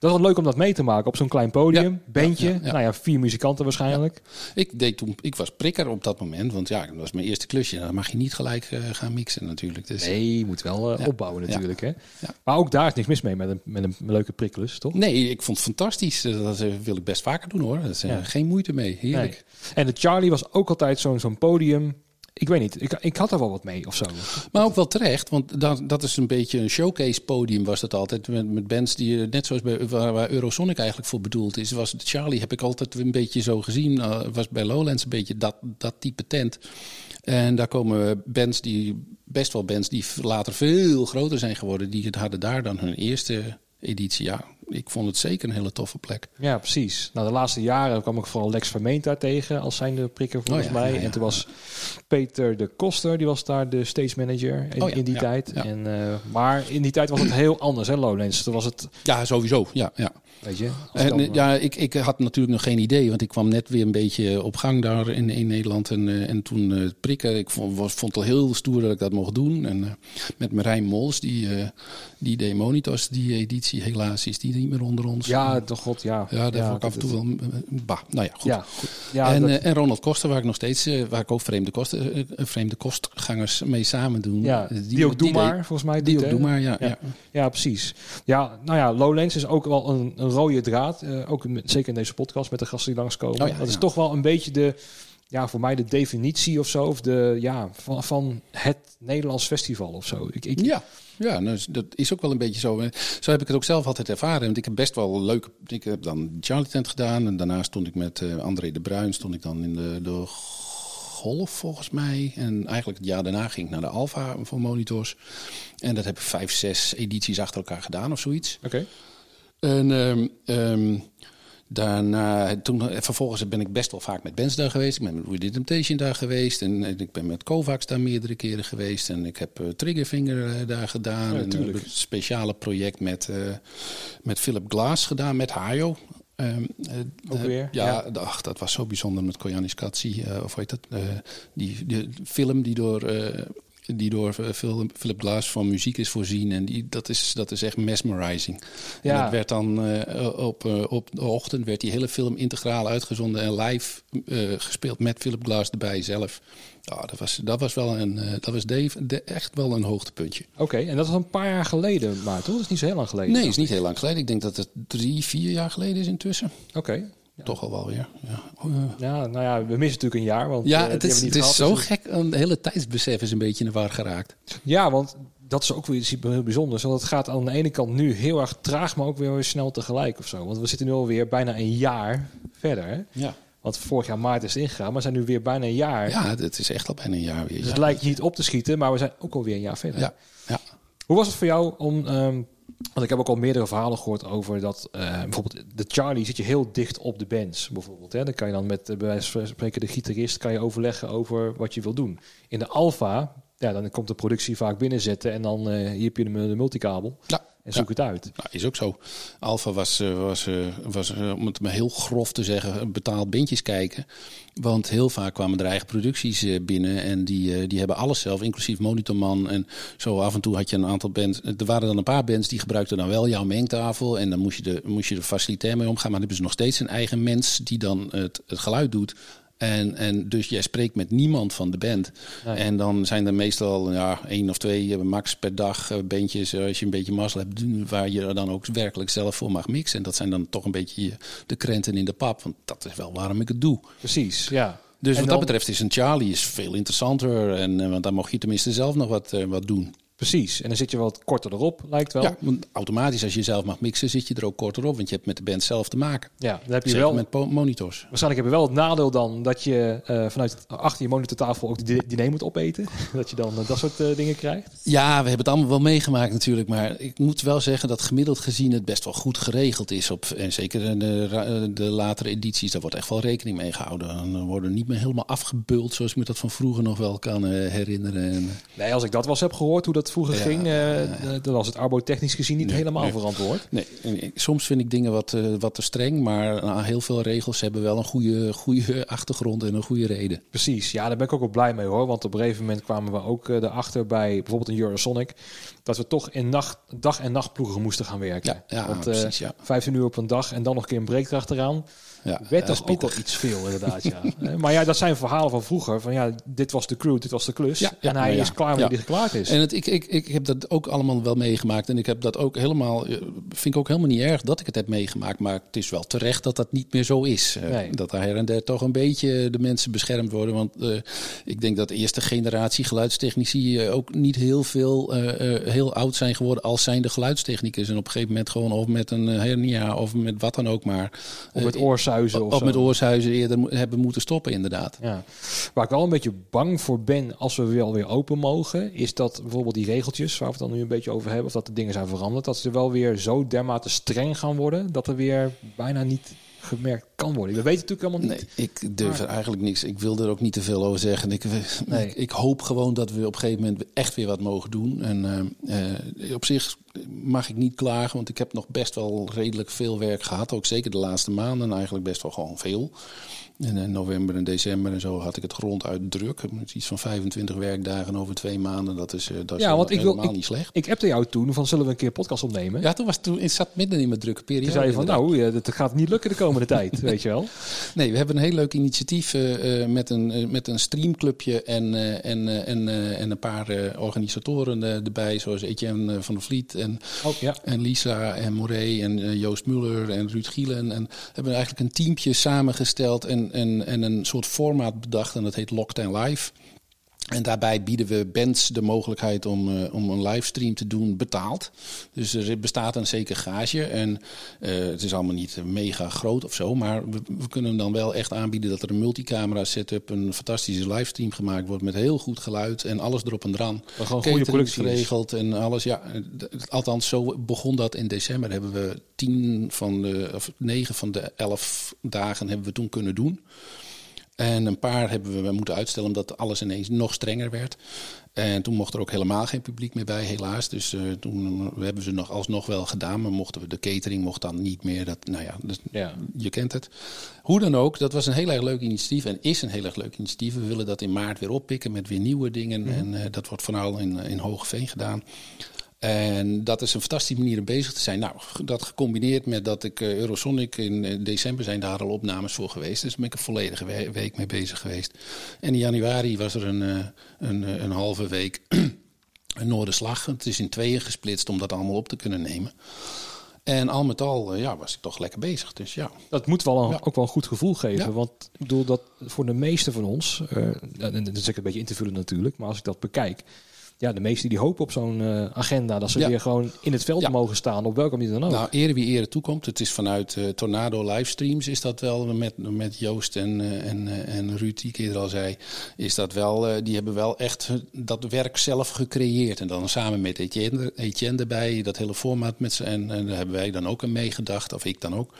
Dat wel leuk om dat mee te maken op zo'n klein podium. Ja, bandje. ja, ja, ja. Nou ja, vier muzikanten waarschijnlijk. Ik, deed toen, ik was prikker op dat moment, want ja, dat was mijn eerste klusje. Dan mag je niet gelijk eh, gaan mixen natuurlijk. Dus, Nee, je moet wel eh, opbouwen natuurlijk. Hè? Maar ook daar is niks mis mee met een, met een leuke prikkelus, toch? Nee, ik vond het fantastisch. Eh, Dat wil ik best vaker doen hoor. Dat is geen moeite mee. Heerlijk. Nee. En de Charlie was ook altijd zo'n zo'n podium. Ik weet niet, ik, ik had er wel wat mee of zo. Maar ook wel terecht, want dat, dat is een beetje een showcase podium was dat altijd. Met, met bands die, eh, net zoals bij, waar, Eurosonic eigenlijk voor bedoeld is. Was Charlie heb ik altijd een beetje zo gezien. eh, was bij Lowlands een beetje dat, dat type tent. En daar komen bands die, best wel bands die later veel groter zijn geworden. Die hadden daar dan hun eerste editie. Ja, ik vond het zeker een hele toffe plek. Ja, precies. Nou, de laatste jaren kwam ik vooral Lex Vermeent daar tegen als zijnde prikker volgens Oh ja, mij. ja, ja, en toen was Peter de Koster, die was daar de stage manager in, Oh in die tijd. En, eh, maar in die tijd was het heel anders, hè, Lowlands. Toen was het, Ja, sowieso. Ja, ja. weet je... En, dan, ja, ik, ik had natuurlijk nog geen idee, want ik kwam net weer een beetje op gang daar in, in Nederland. En, eh, en toen eh, prikken, ik vond, was, vond het al heel stoer dat ik dat mocht doen. En met Marijn Mols, die, die deed Monitors, die editie, helaas is die niet meer onder ons. ja, toch god, ja. ja daar vond ik af en toe wel... Bah, nou ja, goed. Ja, goed. ja en, dat- eh, en Ronald Koster, waar ik nog steeds, eh, waar ik ook vreemde, kosten, eh, vreemde kostgangers mee samen doen. ja, Eh, die, ook Doe maar, volgens mij. Die ook? Doe maar, ja. Ja. ja. Ja, precies. Ja, nou ja, Lowlands is ook wel een, een rode draad. ook met- zeker in deze podcast met de gasten die langskomen. Oh ja, dat is ja. toch wel een beetje de, ja, voor mij de definitie of zo. Of de, ja, van, van het Nederlands festival of zo. Ik, ik, Ja, ja nou, dat is ook wel een beetje zo. Zo heb ik het ook zelf altijd ervaren. Want ik heb best wel leuke... Ik heb dan Charlie Tent gedaan. En daarna stond ik met eh, André de Bruin. Stond ik dan in de, de Golf volgens mij. En eigenlijk het jaar daarna ging ik naar de Alpha voor monitors. En dat heb ik vijf, zes edities achter elkaar gedaan of zoiets. Oké. En ehm, daarna, toen, eh, vervolgens ben ik best wel vaak met bands daar geweest. Ik ben met Did Temptation daar geweest. En, en ik ben met Kovacs daar meerdere keren geweest. En ik heb eh, Triggerfinger eh, daar gedaan. Ja, en een speciale project met, eh, met Philip Glass gedaan, met Hayo. Ehm, eh, Ook eh, weer, Ja, ja. Ach, dat was zo bijzonder met Koyanis Katsi. eh, of hoe heet dat? Eh, die, die film die door... die door eh, Phil- Philip Glass van muziek is voorzien. En die, dat, is, dat is echt mesmerizing. Ja. En dat werd dan eh, op, eh, op de ochtend werd die hele film integraal uitgezonden en live gespeeld met Philip Glass erbij zelf. Ja, dat was, dat was wel een, dat was Dave, de, echt wel een hoogtepuntje. Oké, en dat was een paar jaar geleden, maar toch? Dat is niet zo heel lang geleden. Nee, is niet heel lang geleden. Ik denk dat het drie, vier jaar geleden is intussen. Oké. Toch al wel weer. Ja, Ja, nou ja, we missen natuurlijk een jaar. Want, ja eh, het is, het is zo dus- gek. Een hele tijdsbesef is een beetje in de war geraakt. Ja, want dat is ook weer iets heel bijzonders. Want het gaat aan de ene kant nu heel erg traag, maar ook weer, weer snel tegelijk of zo. Want we zitten nu alweer bijna een jaar verder. Hè? Ja, Want vorig jaar maart is het ingegaan, maar we zijn nu weer bijna een jaar. ja het is echt al bijna een jaar weer. Dus ja. het lijkt niet op te schieten, maar we zijn ook alweer een jaar verder. Ja, ja. Hoe was het voor jou om... ehm, want ik heb ook al meerdere verhalen gehoord over dat... eh, bijvoorbeeld de Charlie zit je heel dicht op de bands, bijvoorbeeld. Hè? Dan kan je dan met, bij wijze van spreken, de gitarist... kan je overleggen over wat je wil doen. In de Alpha ja, dan komt de productie vaak binnenzetten en dan eh hier heb je de, Ja, en zoek het uit. Nou, is ook zo. Alfa was, eh, was, eh, was om het maar heel grof te zeggen, betaald bandjes kijken. Want heel vaak kwamen er eigen producties binnen. En die, die hebben alles zelf, inclusief Monitorman. En zo af en toe had je een aantal bands. Er waren dan een paar bands die gebruikten dan wel jouw mengtafel. En dan moest je, de, moest je er facilitair mee omgaan. Maar dan hebben ze nog steeds een eigen mens die dan het, het geluid doet. En, en dus jij spreekt met niemand van de band. Nee. En dan zijn er meestal ja, één of twee eh, max per dag eh, bandjes, eh, als je een beetje mazzel hebt, waar je dan ook werkelijk zelf voor mag mixen. En dat zijn dan toch een beetje je- de krenten in de pap. Want dat is wel waarom ik het doe. Precies, ja. Dus En wat dan- dat betreft is een Charlie is veel interessanter. En, want dan mocht je tenminste zelf nog wat, wat doen. Precies. En dan zit je wat korter erop, lijkt wel. Ja, want automatisch als je zelf mag mixen, zit je er ook korter op. Want je hebt met de band zelf te maken. Ja, dan heb je Zeker wel met monitors. Waarschijnlijk heb je wel het nadeel dan dat je eh, vanuit achter je monitortafel ook de diner moet opeten. dat je dan eh, dat soort eh, dingen krijgt. Ja, we hebben het allemaal wel meegemaakt natuurlijk. Maar ik moet wel zeggen dat gemiddeld gezien het best wel goed geregeld is. Op, en zeker in de, de latere edities, daar wordt echt wel rekening mee gehouden. Dan worden niet meer helemaal afgebeuld zoals ik me dat van vroeger nog wel kan herinneren. En, Nee, als ik dat was heb gehoord hoe dat vroeger Ja, ging, eh, dan was het arbotechnisch gezien niet Nee, helemaal nee. verantwoord. nee, en soms vind ik dingen wat, eh, wat te streng. Maar nou, heel veel regels hebben wel een goede, goede achtergrond en een goede reden. Precies, ja, daar ben ik ook wel blij mee hoor. Want op een gegeven moment kwamen we ook eh, erachter bij bijvoorbeeld een Eurosonic. Dat we toch in nacht, dag- en nachtploegen moesten gaan werken. Ja, ja, Want eh, precies, ja. 15 uur op een dag en dan nog een keer een break erachteraan. Ja, Werd dat toch ook wel iets veel inderdaad, ja. Eh, maar ja, dat zijn verhalen van vroeger. Van ja, dit was de crew, dit was de klus. Ja, ja, en hij is klaar wanneer hij geklaard is. En het, ik, ik, ik heb dat ook allemaal wel meegemaakt. En ik heb dat ook helemaal. eh, Vind ik ook helemaal niet erg dat ik het heb meegemaakt. Maar het is wel terecht dat dat niet meer zo is. Eh, Nee. Dat daar her en der toch een beetje de mensen beschermd worden. Want eh, ik denk dat de eerste generatie geluidstechnici ook niet heel veel heel oud zijn geworden als zijnde geluidstechnicus. En op een gegeven moment gewoon of met een hernia of met wat dan ook maar. of met oorsuizen of, met oorshuizen eerder hebben moeten stoppen, inderdaad. Ja. Waar ik wel een beetje bang voor ben als we wel weer open mogen, is dat bijvoorbeeld die regeltjes waar we het dan nu een beetje over hebben, of dat de dingen zijn veranderd, dat ze wel weer zo dermate streng gaan worden dat er weer bijna niet gemerkt kan worden. We weten natuurlijk helemaal niet. Nee, ik durf er eigenlijk niks. Ik wil er ook niet te veel over zeggen. Ik, Nee. ik, ik hoop gewoon dat we op een gegeven moment echt weer wat mogen doen. En eh, eh, op zich mag ik niet klagen, want ik heb nog best wel redelijk veel werk gehad. Ook zeker de laatste maanden eigenlijk best wel gewoon veel. En in november en december en zo had ik het gronduit druk. Iets van 25 werkdagen over twee maanden. Dat is, eh, dat is Ja, want ik wil- ik- niet slecht. Ik appte jou toen van zullen we een keer podcast opnemen? Ja, toen was toen ik zat midden in mijn drukke periode. Toen zei je van nou, ja, dat gaat niet lukken de komende tijd, weet je wel. Nee, we hebben een heel leuk initiatief eh, eh, met, een, eh, met een streamclubje en, eh, en, eh, en, eh, en een paar eh, organisatoren eh, erbij, zoals Etienne eh, van der Vliet en, Oh, ja. en Lisa en Morey en eh, Joost Muller en Ruud Gielen. En hebben eigenlijk een teampje samengesteld en, en, en een soort format bedacht en dat heet Lockdown Live. En daarbij bieden we bands de mogelijkheid om, eh, om een livestream te doen betaald. Dus er bestaat een zeker gage. En eh, het is allemaal niet mega groot of zo. Maar we, we kunnen dan wel echt aanbieden dat er een multicamera setup, een fantastische livestream gemaakt wordt met heel goed geluid en alles erop en dran. Gewoon goede productie geregeld en alles. Ja, eh, althans, zo begon dat in december. Hebben we tien van de, of negen van de elf dagen hebben we toen kunnen doen. En een paar hebben we moeten uitstellen omdat alles ineens nog strenger werd. En toen mocht er ook helemaal geen publiek meer bij, helaas. Dus eh, toen eh, hebben ze nog alsnog wel gedaan. Maar mochten we de catering mocht dan niet meer. Dat, nou ja, dus, Ja. je kent het. Hoe dan ook, dat was een heel erg leuk initiatief. En is een heel erg leuk initiatief. We willen dat in maart weer oppikken met weer nieuwe dingen. En eh, dat wordt vooral in, in Hogeveen gedaan. En dat is een fantastische manier om bezig te zijn. Nou, dat gecombineerd met dat ik eh, Eurosonic in eh, december zijn daar al opnames voor geweest. Dus daar ben ik een volledige we- week mee bezig geweest. En in januari was er een, eh, een, een halve week een Noorderslag. Het is in tweeën gesplitst om dat allemaal op te kunnen nemen. En al met al ja, was ik toch lekker bezig. Dus ja. Dat moet wel een, Ja. ook wel een goed gevoel geven. Ja. Want ik bedoel dat voor de meeste van ons, en dat is ik een beetje in te vullen natuurlijk, maar als ik dat bekijk, ja, de meesten die hopen op zo'n eh, agenda dat ze Ja. weer gewoon in het veld Ja. mogen staan, op welke manier dan ook. Nou, ere wie ere toekomt. Het is vanuit eh, Tornado livestreams is dat wel met, met Joost en, eh, en, en Ruud, die ik eerder al zei. Is dat wel, die hebben wel echt dat werk zelf gecreëerd. En dan samen met Etienne, Etienne erbij, dat hele format met ze. En, en daar hebben wij dan ook aan meegedacht, of ik dan ook.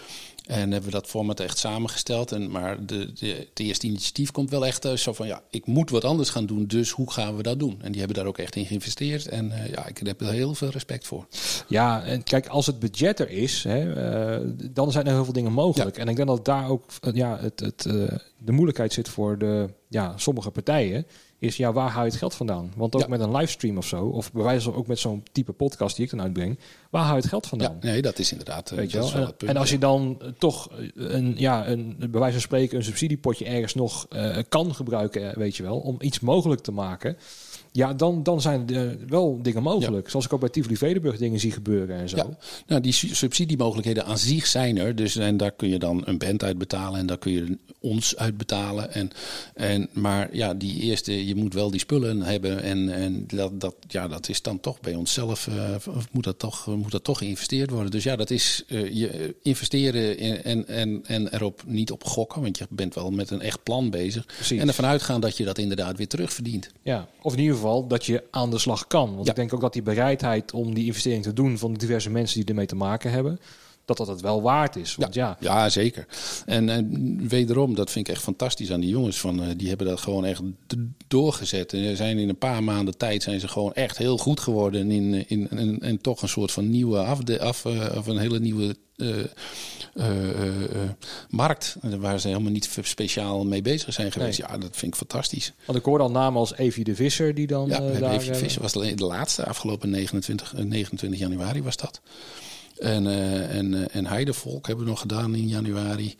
En hebben we dat format echt samengesteld. En, maar de, de, het eerste initiatief komt wel echt zo van ja, ik moet wat anders gaan doen. Dus hoe gaan we dat doen? En die hebben daar ook echt in geïnvesteerd. En uh, ja, ik heb er heel veel respect voor. Ja, en kijk, als het budget er is, hè, uh, dan zijn er heel veel dingen mogelijk. Ja. En ik denk dat daar ook ja, het, het, de moeilijkheid zit voor de, ja, sommige partijen is ja, waar haal je het geld vandaan? Want ook Ja. met een livestream of zo, of bij wijze van ook met zo'n type podcast die ik dan uitbreng, waar haal je het geld vandaan? Ja, nee, dat is inderdaad. eh, Weet je wel? punt, en als je dan eh, toch eh, een, ja, een, bij wijze van spreken een subsidiepotje ergens nog kan gebruiken, weet je wel, om iets mogelijk te maken. Ja, dan, dan zijn er wel dingen mogelijk. Zoals ik ook bij Tivoli Vredenburg dingen zie gebeuren en zo. Ja, nou, die su- subsidiemogelijkheden aan zich zijn er. Dus en daar kun je dan een band uitbetalen en daar kun je ons uitbetalen. En, en, maar ja, die eerste, je moet wel die spullen hebben. En, en dat, dat, ja, dat is dan toch bij onszelf, eh, of moet, dat toch, moet dat toch geïnvesteerd worden. Dus ja, dat is eh, je investeren in, en, en, en erop niet op gokken. Want je bent wel met een echt plan bezig. Precies. En ervan uitgaan dat je dat inderdaad weer terugverdient. Ja, of in ieder geval dat je aan de slag kan. Want Ja. ik denk ook dat die bereidheid om die investering te doen van de diverse mensen die ermee te maken hebben, dat dat het wel waard is. Want ja, Ja, zeker. En, en wederom, dat vind ik echt fantastisch aan die jongens. Van, eh, die hebben dat gewoon echt doorgezet. En zijn in een paar maanden tijd zijn ze gewoon echt heel goed geworden. In, in, in, en, toch een soort van nieuwe afde, af, eh, of een hele nieuwe eh, markt. Waar ze helemaal niet speciaal mee bezig zijn geweest. Ja, dat vind ik fantastisch. want ik hoorde al namen als Evie de Visser die dan Ja, daar... even eh, Visser was de de laatste, afgelopen 29, eh, 29 januari was dat. En, eh, en, eh, en Heidevolk hebben we nog gedaan in januari.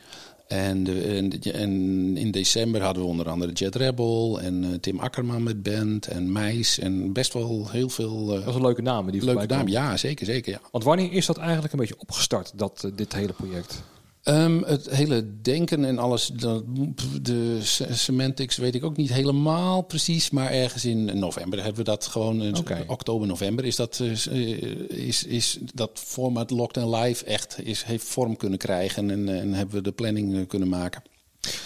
En, de, en, en in december hadden we onder andere Jet Rebel en eh, Tim Akkerman met band en Meis. En best wel heel veel dat eh was een leuke namen die leuke kwamen. Ja, zeker, zeker. Ja. Want wanneer is dat eigenlijk een beetje opgestart, dat, dit hele project? Ehm, het hele denken en alles, dat, de se- semantics weet ik ook niet helemaal precies, maar ergens in november hebben we dat gewoon, Oké. oktober, november is dat, eh, is, is dat format Locked and Live echt is, heeft vorm kunnen krijgen en, en hebben we de planning eh, kunnen maken.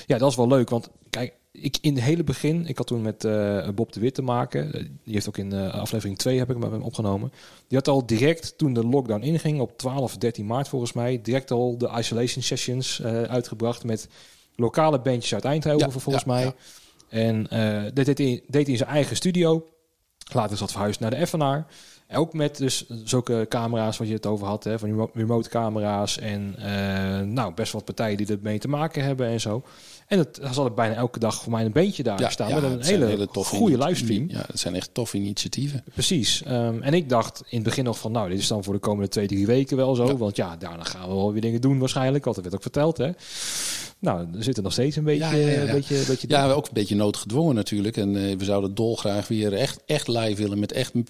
Ja, dat is wel leuk, want kijk, ik in het hele begin, ik had toen met eh, Bob de Wit te maken. Eh, Die heeft ook in eh, aflevering 2 heb ik met hem opgenomen. Die had al direct toen de lockdown inging, op 12, 13 maart volgens mij, direct al de isolation sessions uitgebracht met lokale bandjes uit Eindhoven Ja, volgens ja, mij. ja. En dat deed hij, deed hij in zijn eigen studio. Later is dat verhuisd naar de Effenaar. En Ook met dus zulke camera's wat je het over had, hè, van remo- remote camera's en nou best wat partijen die ermee te maken hebben en zo. En het er zat bijna elke dag voor mij een beentje daar staan met een hele, toffe goede livestream. Ja, het zijn echt toffe initiatieven. Precies. Ehm, en ik dacht in het begin nog van, nou, dit is dan voor de komende twee, drie weken wel zo. Ja. Want ja, daarna gaan we wel weer dingen doen waarschijnlijk. Want dat werd ook verteld, hè. Nou, er zit er nog steeds een beetje... Ja, ja, ja, ja. Een beetje, beetje Ja, ook een beetje noodgedwongen natuurlijk. En eh, we zouden dolgraag weer echt, echt live willen met echt m-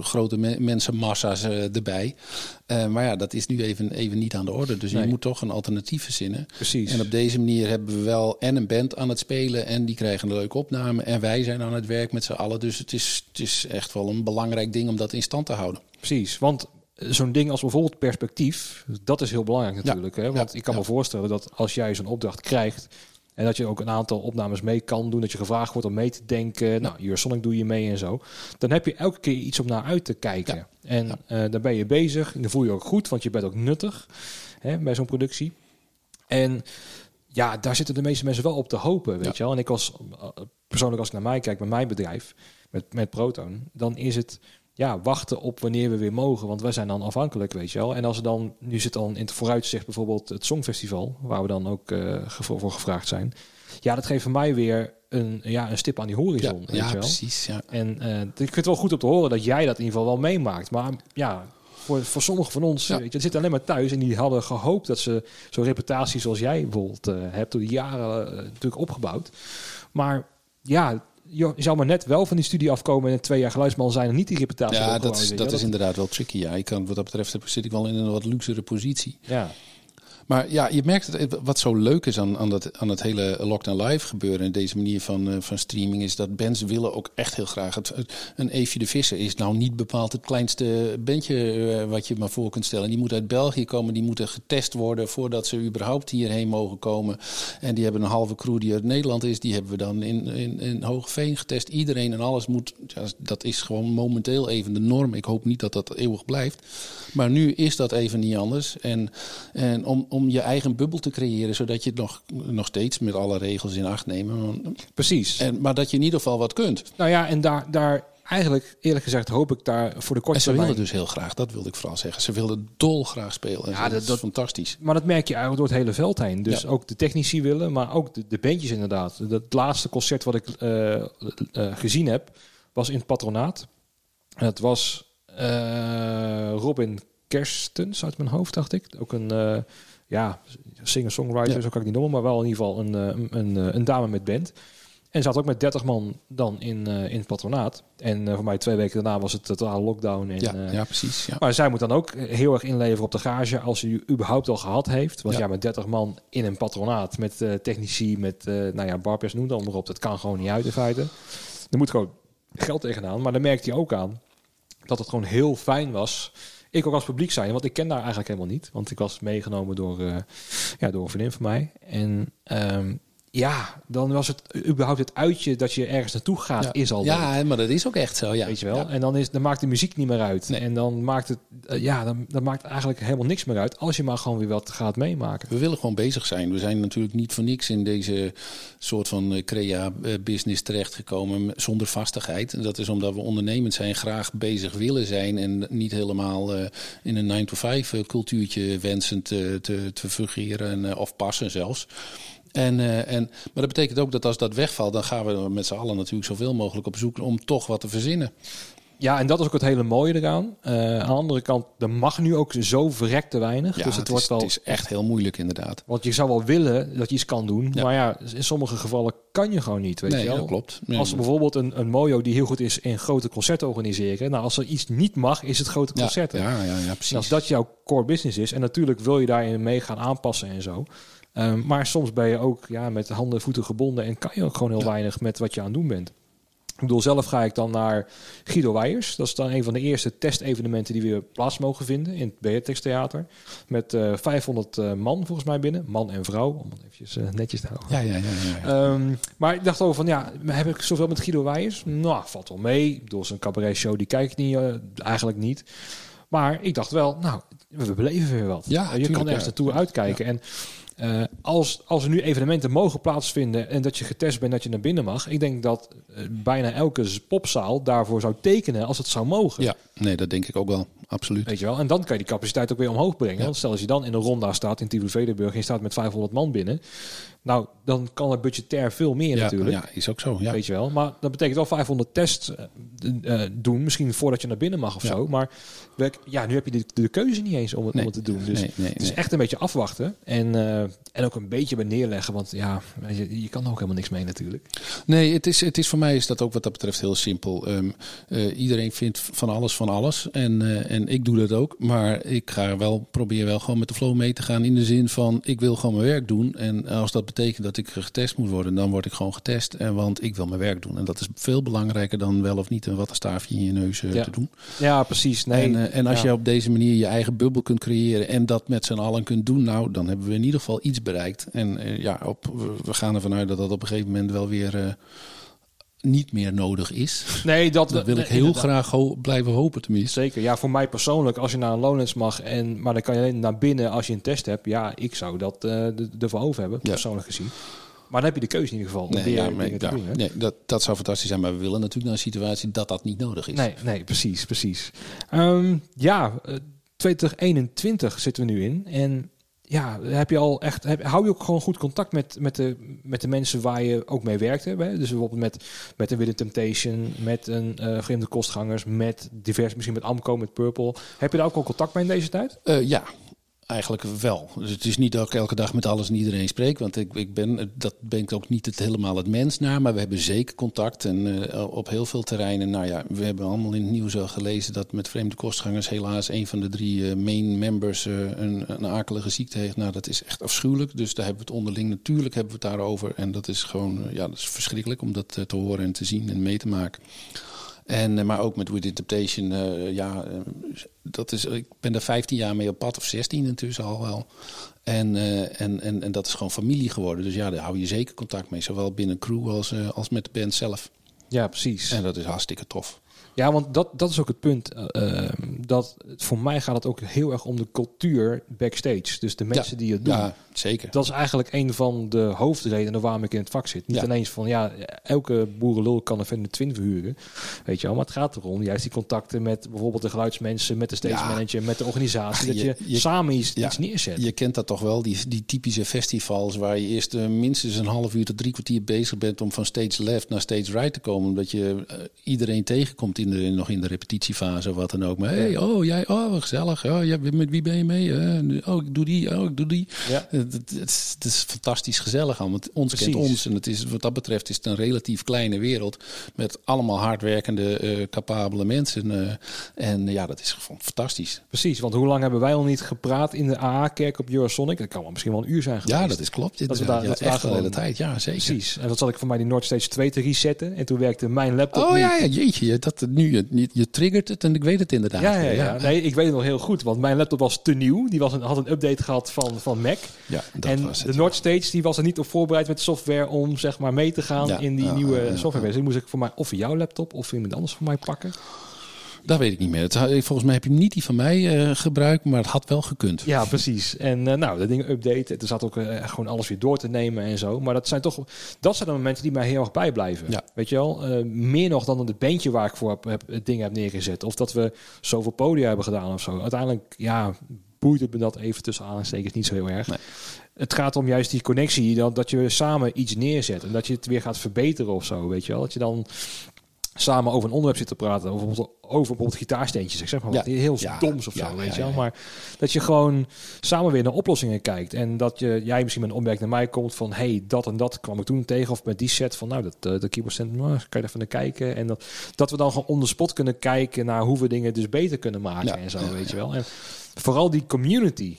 grote me- mensenmassa's eh, erbij. Eh, maar ja, dat is nu even, even niet aan de orde. Dus Nee. je moet toch een alternatief verzinnen. Precies. En op deze manier hebben we wel en een band aan het spelen en die krijgen een leuke opname. En wij zijn aan het werk met z'n allen. Dus het is, het is echt wel een belangrijk ding om dat in stand te houden. Precies, want eh, zo'n ding als bijvoorbeeld perspectief, dat is heel belangrijk natuurlijk. Hè? Want Ja, ik kan me voorstellen dat als jij zo'n opdracht krijgt en dat je ook een aantal opnames mee kan doen, dat je gevraagd wordt om mee te denken, nou, hier Sonic doe je mee en zo, dan heb je elke keer iets om naar uit te kijken. Ja. En Ja. eh, dan ben je bezig en dan voel je je ook goed, want je bent ook nuttig hè, bij zo'n productie. En ja, daar zitten de meeste mensen wel op te hopen, weet Ja. je wel. En ik als eh, persoonlijk als ik naar mij kijk, bij mijn bedrijf, met, met Proton, dan is het ja, wachten op wanneer we weer mogen. Want wij zijn dan afhankelijk, weet je wel. En als er dan, nu zit dan in het vooruitzicht bijvoorbeeld het Songfestival, waar we dan ook gevo- voor gevraagd zijn. Ja, dat geeft voor mij weer een, ja, een stip aan die Ja, horizon, weet ja je wel. precies. Ja. En eh, ik vind het wel goed om te horen dat jij dat in ieder geval wel meemaakt. Maar ja, voor, voor sommigen van ons, Ja. weet je, zitten alleen maar thuis en die hadden gehoopt dat ze zo'n reputatie zoals jij bijvoorbeeld eh, hebt door de jaren natuurlijk opgebouwd. Maar ja, je zou maar net wel van die studie afkomen en twee jaar geluidsman zijn en niet die reputatie. Ja, dat is inderdaad wel tricky. Ja. Ik kan, wat dat betreft zit ik wel in een wat luxere positie. Ja, Maar ja, je merkt het, wat zo leuk is aan, aan, dat, aan het hele Lockdown Live gebeuren... en deze manier van, eh, van streaming... is dat bands willen ook echt heel graag... Het, een Eefje de Visser is nou niet bepaald het kleinste bandje... eh, wat je maar voor kunt stellen. Die moeten uit België komen, die moeten getest worden... voordat ze überhaupt hierheen mogen komen. En die hebben een halve crew die uit Nederland is. Die hebben we dan in, in, in Hogeveen getest. Iedereen en alles moet... Dat is gewoon momenteel even de norm. Ik hoop niet dat dat eeuwig blijft. Maar nu is dat even niet anders. En, en om, om je eigen bubbel te creëren, zodat je het nog, nog steeds met alle regels in acht neemt. Precies. En, maar dat je in ieder geval wat kunt. Nou ja, en daar, daar eigenlijk, eerlijk gezegd, hoop ik daar voor de korte En ze termijn... wilden dus heel graag, dat wilde ik vooral zeggen. Ze wilden dolgraag spelen. En Ja, zo, dat- dat, is dat- fantastisch. Maar dat merk je eigenlijk door het hele veld heen. Dus Ja. ook de technici willen, maar ook de, de bandjes inderdaad. Dat laatste concert wat ik eh, eh, gezien heb, was in het patronaat. En het was eh, Robin Kerstens uit mijn hoofd, dacht ik. Ook een eh, ja, singer-songwriter, Ja. zo kan ik niet noemen. Maar wel in ieder geval een, eh, een, een, eh, een dame met band. En had ook met 30 man dan in, eh, in het patronaat. En voor mij twee weken daarna was het totale lockdown. En, Ja, ja, precies. Ja. maar zij moet dan ook heel erg inleveren op de gage als ze u überhaupt al gehad heeft. Want ja, Ja. met 30 man in een patronaat, met technici, met eh nou ja, barpers, noem dan maar op. Dat kan gewoon niet uit in feite. Er moet gewoon geld tegenaan. Maar dan merkte hij ook aan dat het gewoon heel fijn was. Ik ook als publiek zijn, want ik ken daar eigenlijk helemaal niet. Want ik was meegenomen door, eh, ja, door een vriendin van mij. En ehm, ja, dan was het überhaupt het uitje dat je ergens naartoe gaat, ja. is al ja, maar dat is ook echt zo. Ja. Weet je wel? Ja. En dan, is, dan maakt de muziek niet meer uit. Nee. En dan maakt het, eh, ja, dan, dan maakt eigenlijk helemaal niks meer uit. Als je maar gewoon weer wat gaat meemaken. We willen gewoon bezig zijn. We zijn natuurlijk niet voor niks in deze soort van eh, crea-business terechtgekomen m- zonder vastigheid. En dat is omdat we ondernemend zijn, graag bezig willen zijn en niet helemaal eh, in een 9-to-5 cultuurtje wensen te, te, te fungeren en, eh, of passen zelfs. En, eh, en, maar dat betekent ook dat als dat wegvalt, dan gaan we met z'n allen natuurlijk zoveel mogelijk op zoek om toch wat te verzinnen. Ja, en dat is ook het hele mooie eraan. Eh, aan de andere kant, er mag nu ook zo verrekt te weinig. Ja, dus het, het, wordt is, wel... het is echt heel moeilijk inderdaad. Want je zou wel willen dat je iets kan doen. Ja. Maar ja, in sommige gevallen kan je gewoon niet, weet nee, je wel. dat klopt. Nee, Als er bijvoorbeeld een, een mojo die heel goed is in grote concerten organiseren. Nou, als er iets niet mag, is het grote concerten. ja, ja, ja, precies. als dat jouw core business is, en natuurlijk wil je daarin mee gaan aanpassen en zo. Ehm, maar soms ben je ook ja, met handen en voeten gebonden en kan je ook gewoon heel Ja. weinig met wat je aan het doen bent. Ik bedoel, zelf ga ik dan naar Guido Weijers. Dat is dan een van de eerste testevenementen die weer plaats mogen vinden in het Beatrix Theater. Met eh 500 eh, man volgens mij binnen. Man en vrouw, om het eventjes eh, netjes te houden. Ja, ja, ja. ja, ja. Ehm, maar ik dacht over van, ja, heb ik zoveel met Guido Weijers? Nou, valt wel mee. Ik bedoel, zijn cabaret show, die kijk ik niet, eh, eigenlijk niet. Maar ik dacht wel, nou, we beleven weer wat. Ja, Eh, je tuurlijk, kan ergens ja. naartoe uitkijken. En eh, als, als er nu evenementen mogen plaatsvinden en dat je getest bent dat je naar binnen mag, ik denk dat eh, bijna elke popzaal daarvoor zou tekenen als het zou mogen. Ja, nee, dat denk ik ook wel. Absoluut. Weet je wel? En dan kan je die capaciteit ook weer omhoog brengen. Ja. Want stel als je dan in een ronda staat in Tivoli-Vredenburg en je staat met 500 man binnen. Nou, dan kan er budgetair veel meer Ja, natuurlijk. ja, is ook zo. Ja. Weet je wel. Maar dat betekent wel 500 tests eh, eh, doen. Misschien voordat je naar binnen mag of Ja. zo. Maar ja, nu heb je de, de keuze niet eens om het, om het te doen. Dus nee, nee, het is echt een beetje afwachten. En, eh, en ook een beetje bij neerleggen. Want ja, je, je kan er ook helemaal niks mee natuurlijk. Nee, het is, het is voor mij is dat ook wat dat betreft heel simpel. Ehm, eh, iedereen vindt van alles van alles. En, en ik doe dat ook. Maar ik ga wel, probeer wel gewoon met de flow mee te gaan. In de zin van, ik wil gewoon mijn werk doen. En als dat betekent dat ik getest moet worden, dan word ik gewoon getest. En, want ik wil mijn werk doen. En dat is veel belangrijker dan wel of niet een wattenstaafje in je neus eh, Ja. te doen. Ja, precies. Nee, en, eh, en als ja. je op deze manier je eigen bubbel kunt creëren en dat met z'n allen kunt doen, nou, dan hebben we in ieder geval iets bereikt. En eh, ja, op, we- gaan ervan uit dat dat op een gegeven moment wel weer niet meer nodig is. Nee, dat, Dat wil ik heel inderdaad. graag ho- blijven hopen, tenminste. Zeker. Ja, voor mij persoonlijk, als je naar een Lowlands mag, en, maar dan kan je alleen naar binnen als je een test hebt. Ja, ik zou dat eh de- ervoor over hebben, Ja. persoonlijk gezien. Maar dan heb je de keuze in ieder geval om Nee, ja, maar, ja, doen. Hè? nee, dat, dat zou fantastisch zijn, maar we willen natuurlijk naar een situatie dat dat niet nodig is. Nee, nee, precies, precies. Ehm, ja, eh, 2021 zitten we nu in. En ja, heb je al echt, heb, hou je ook gewoon goed contact met, met, de, met de mensen waar je ook mee werkt? Hè? Dus bijvoorbeeld met, met een Willen Temptation, met een eh, Vreemde Kostgangers, met divers, misschien met Amco, met Purple. Heb je daar ook al contact mee in deze tijd? Eh, ja, eigenlijk wel. Dus het is niet dat ik elke dag met alles en iedereen spreek. Want ik, ik ben, dat ben ik ook niet het, helemaal het mens naar. Maar we hebben zeker contact. En eh, op heel veel terreinen. Nou ja, we hebben allemaal in het nieuws al gelezen dat met vreemde kostgangers helaas een van de drie eh, main members eh, een, een akelige ziekte heeft. Nou, dat is echt afschuwelijk. Dus daar hebben we het onderling. Natuurlijk hebben we het daarover. En dat is gewoon, ja, dat is verschrikkelijk om dat te horen en te zien en mee te maken. En, eh, maar ook met With Interpretation, eh, ja, eh, dat is, ik ben daar 15 jaar mee op pad, of 16 intussen al wel. En, en, en, en dat is gewoon familie geworden. Dus ja, daar hou je zeker contact mee, zowel binnen crew als, als met de band zelf. Ja, precies. En dat is hartstikke tof. Ja, want dat, dat is ook het punt. eh, ehm, dat voor mij gaat het ook heel erg om de cultuur backstage. Dus de mensen die het doen. Ja, zeker. Dat is eigenlijk een van de hoofdredenen waarom ik in het vak zit. Niet Ja. ineens van ja, elke boerenlul kan een Fender Twin verhuren. Weet je wel, maar het gaat erom juist die contacten met bijvoorbeeld de geluidsmensen, met de stage manager, met de organisatie. Dat je, je- je- samen iets, iets neerzet. Je kent dat toch wel, die, die typische festivals waar je eerst eh, minstens een half uur tot drie kwartier bezig bent om van stage left naar stage right te komen. Omdat je eh, iedereen tegenkomt in de, nog in de repetitiefase of wat dan ook. Maar hey, oh jij, oh gezellig, oh, ja, met wie ben je mee? Eh, oh ik doe die, oh ik doe die. Ja. Het, het, het is, het is fantastisch gezellig allemaal. Want Ons kent Precies. ons en het is, wat dat betreft is het een relatief kleine wereld met allemaal hardwerkende, eh, capabele mensen. eh, en ja, dat is gewoon fantastisch. Precies, want hoe lang hebben wij al niet gepraat in de AA-kerk op Eurosonic? Dat kan wel misschien wel een uur zijn geweest. Ja, dat is klopt. Dat we daar- ja, dat we daar echt een hele tijd. Ja, zeker. Precies. En dat zat ik voor mij die Noordstage 2 te resetten. En toen werkte mijn laptop Oh niet. ja, jeetje, je- dat, nu, je, je, je triggert het en ik weet het inderdaad. Ja, ja, ja. Nee, ik weet het nog heel goed, want mijn laptop was te nieuw. Die was een, had een update gehad van, van Mac. Ja, dat en was de. Nordstage die was er niet op voorbereid met software om zeg maar mee te gaan Ja, in die nieuwe software. Dus die moest ik voor mij of voor jouw laptop of iemand anders voor mij pakken. Dat weet ik niet meer. Het, volgens mij heb je niet die van mij eh, gebruikt, maar het had wel gekund. Ja, precies. En eh, nou, de dingen updaten. Er zat ook eh, gewoon alles weer door te nemen en zo. Maar dat zijn toch, dat zijn de momenten die mij heel erg bijblijven. Ja. Weet je wel? Meer nog dan het bandje waar ik voor heb, heb, het ding heb neergezet. Of dat we zoveel podia hebben gedaan of zo. Uiteindelijk, ja, boeit het me dat even tussen aanstekens niet zo heel erg. Nee. Het gaat om juist die connectie, dat, dat je samen iets neerzet. En dat je het weer gaat verbeteren of zo, weet je wel. Dat je dan samen over een onderwerp zit te praten. Over bijvoorbeeld, over bijvoorbeeld gitaarsteentjes. Ik zeg maar Ja. wat heel Ja. doms of zo, weet je wel. Maar dat je gewoon samen weer naar oplossingen kijkt. En dat je, jij misschien met een opmerking naar mij komt van... hey, dat en dat kwam ik toen tegen. Of met die set van, nou, dat, eh, de keyboard stand, nou, kan je even naar kijken. En dat, dat we dan gewoon on the spot kunnen kijken... naar hoe we dingen dus beter kunnen maken en zo, weet je wel. En vooral die community...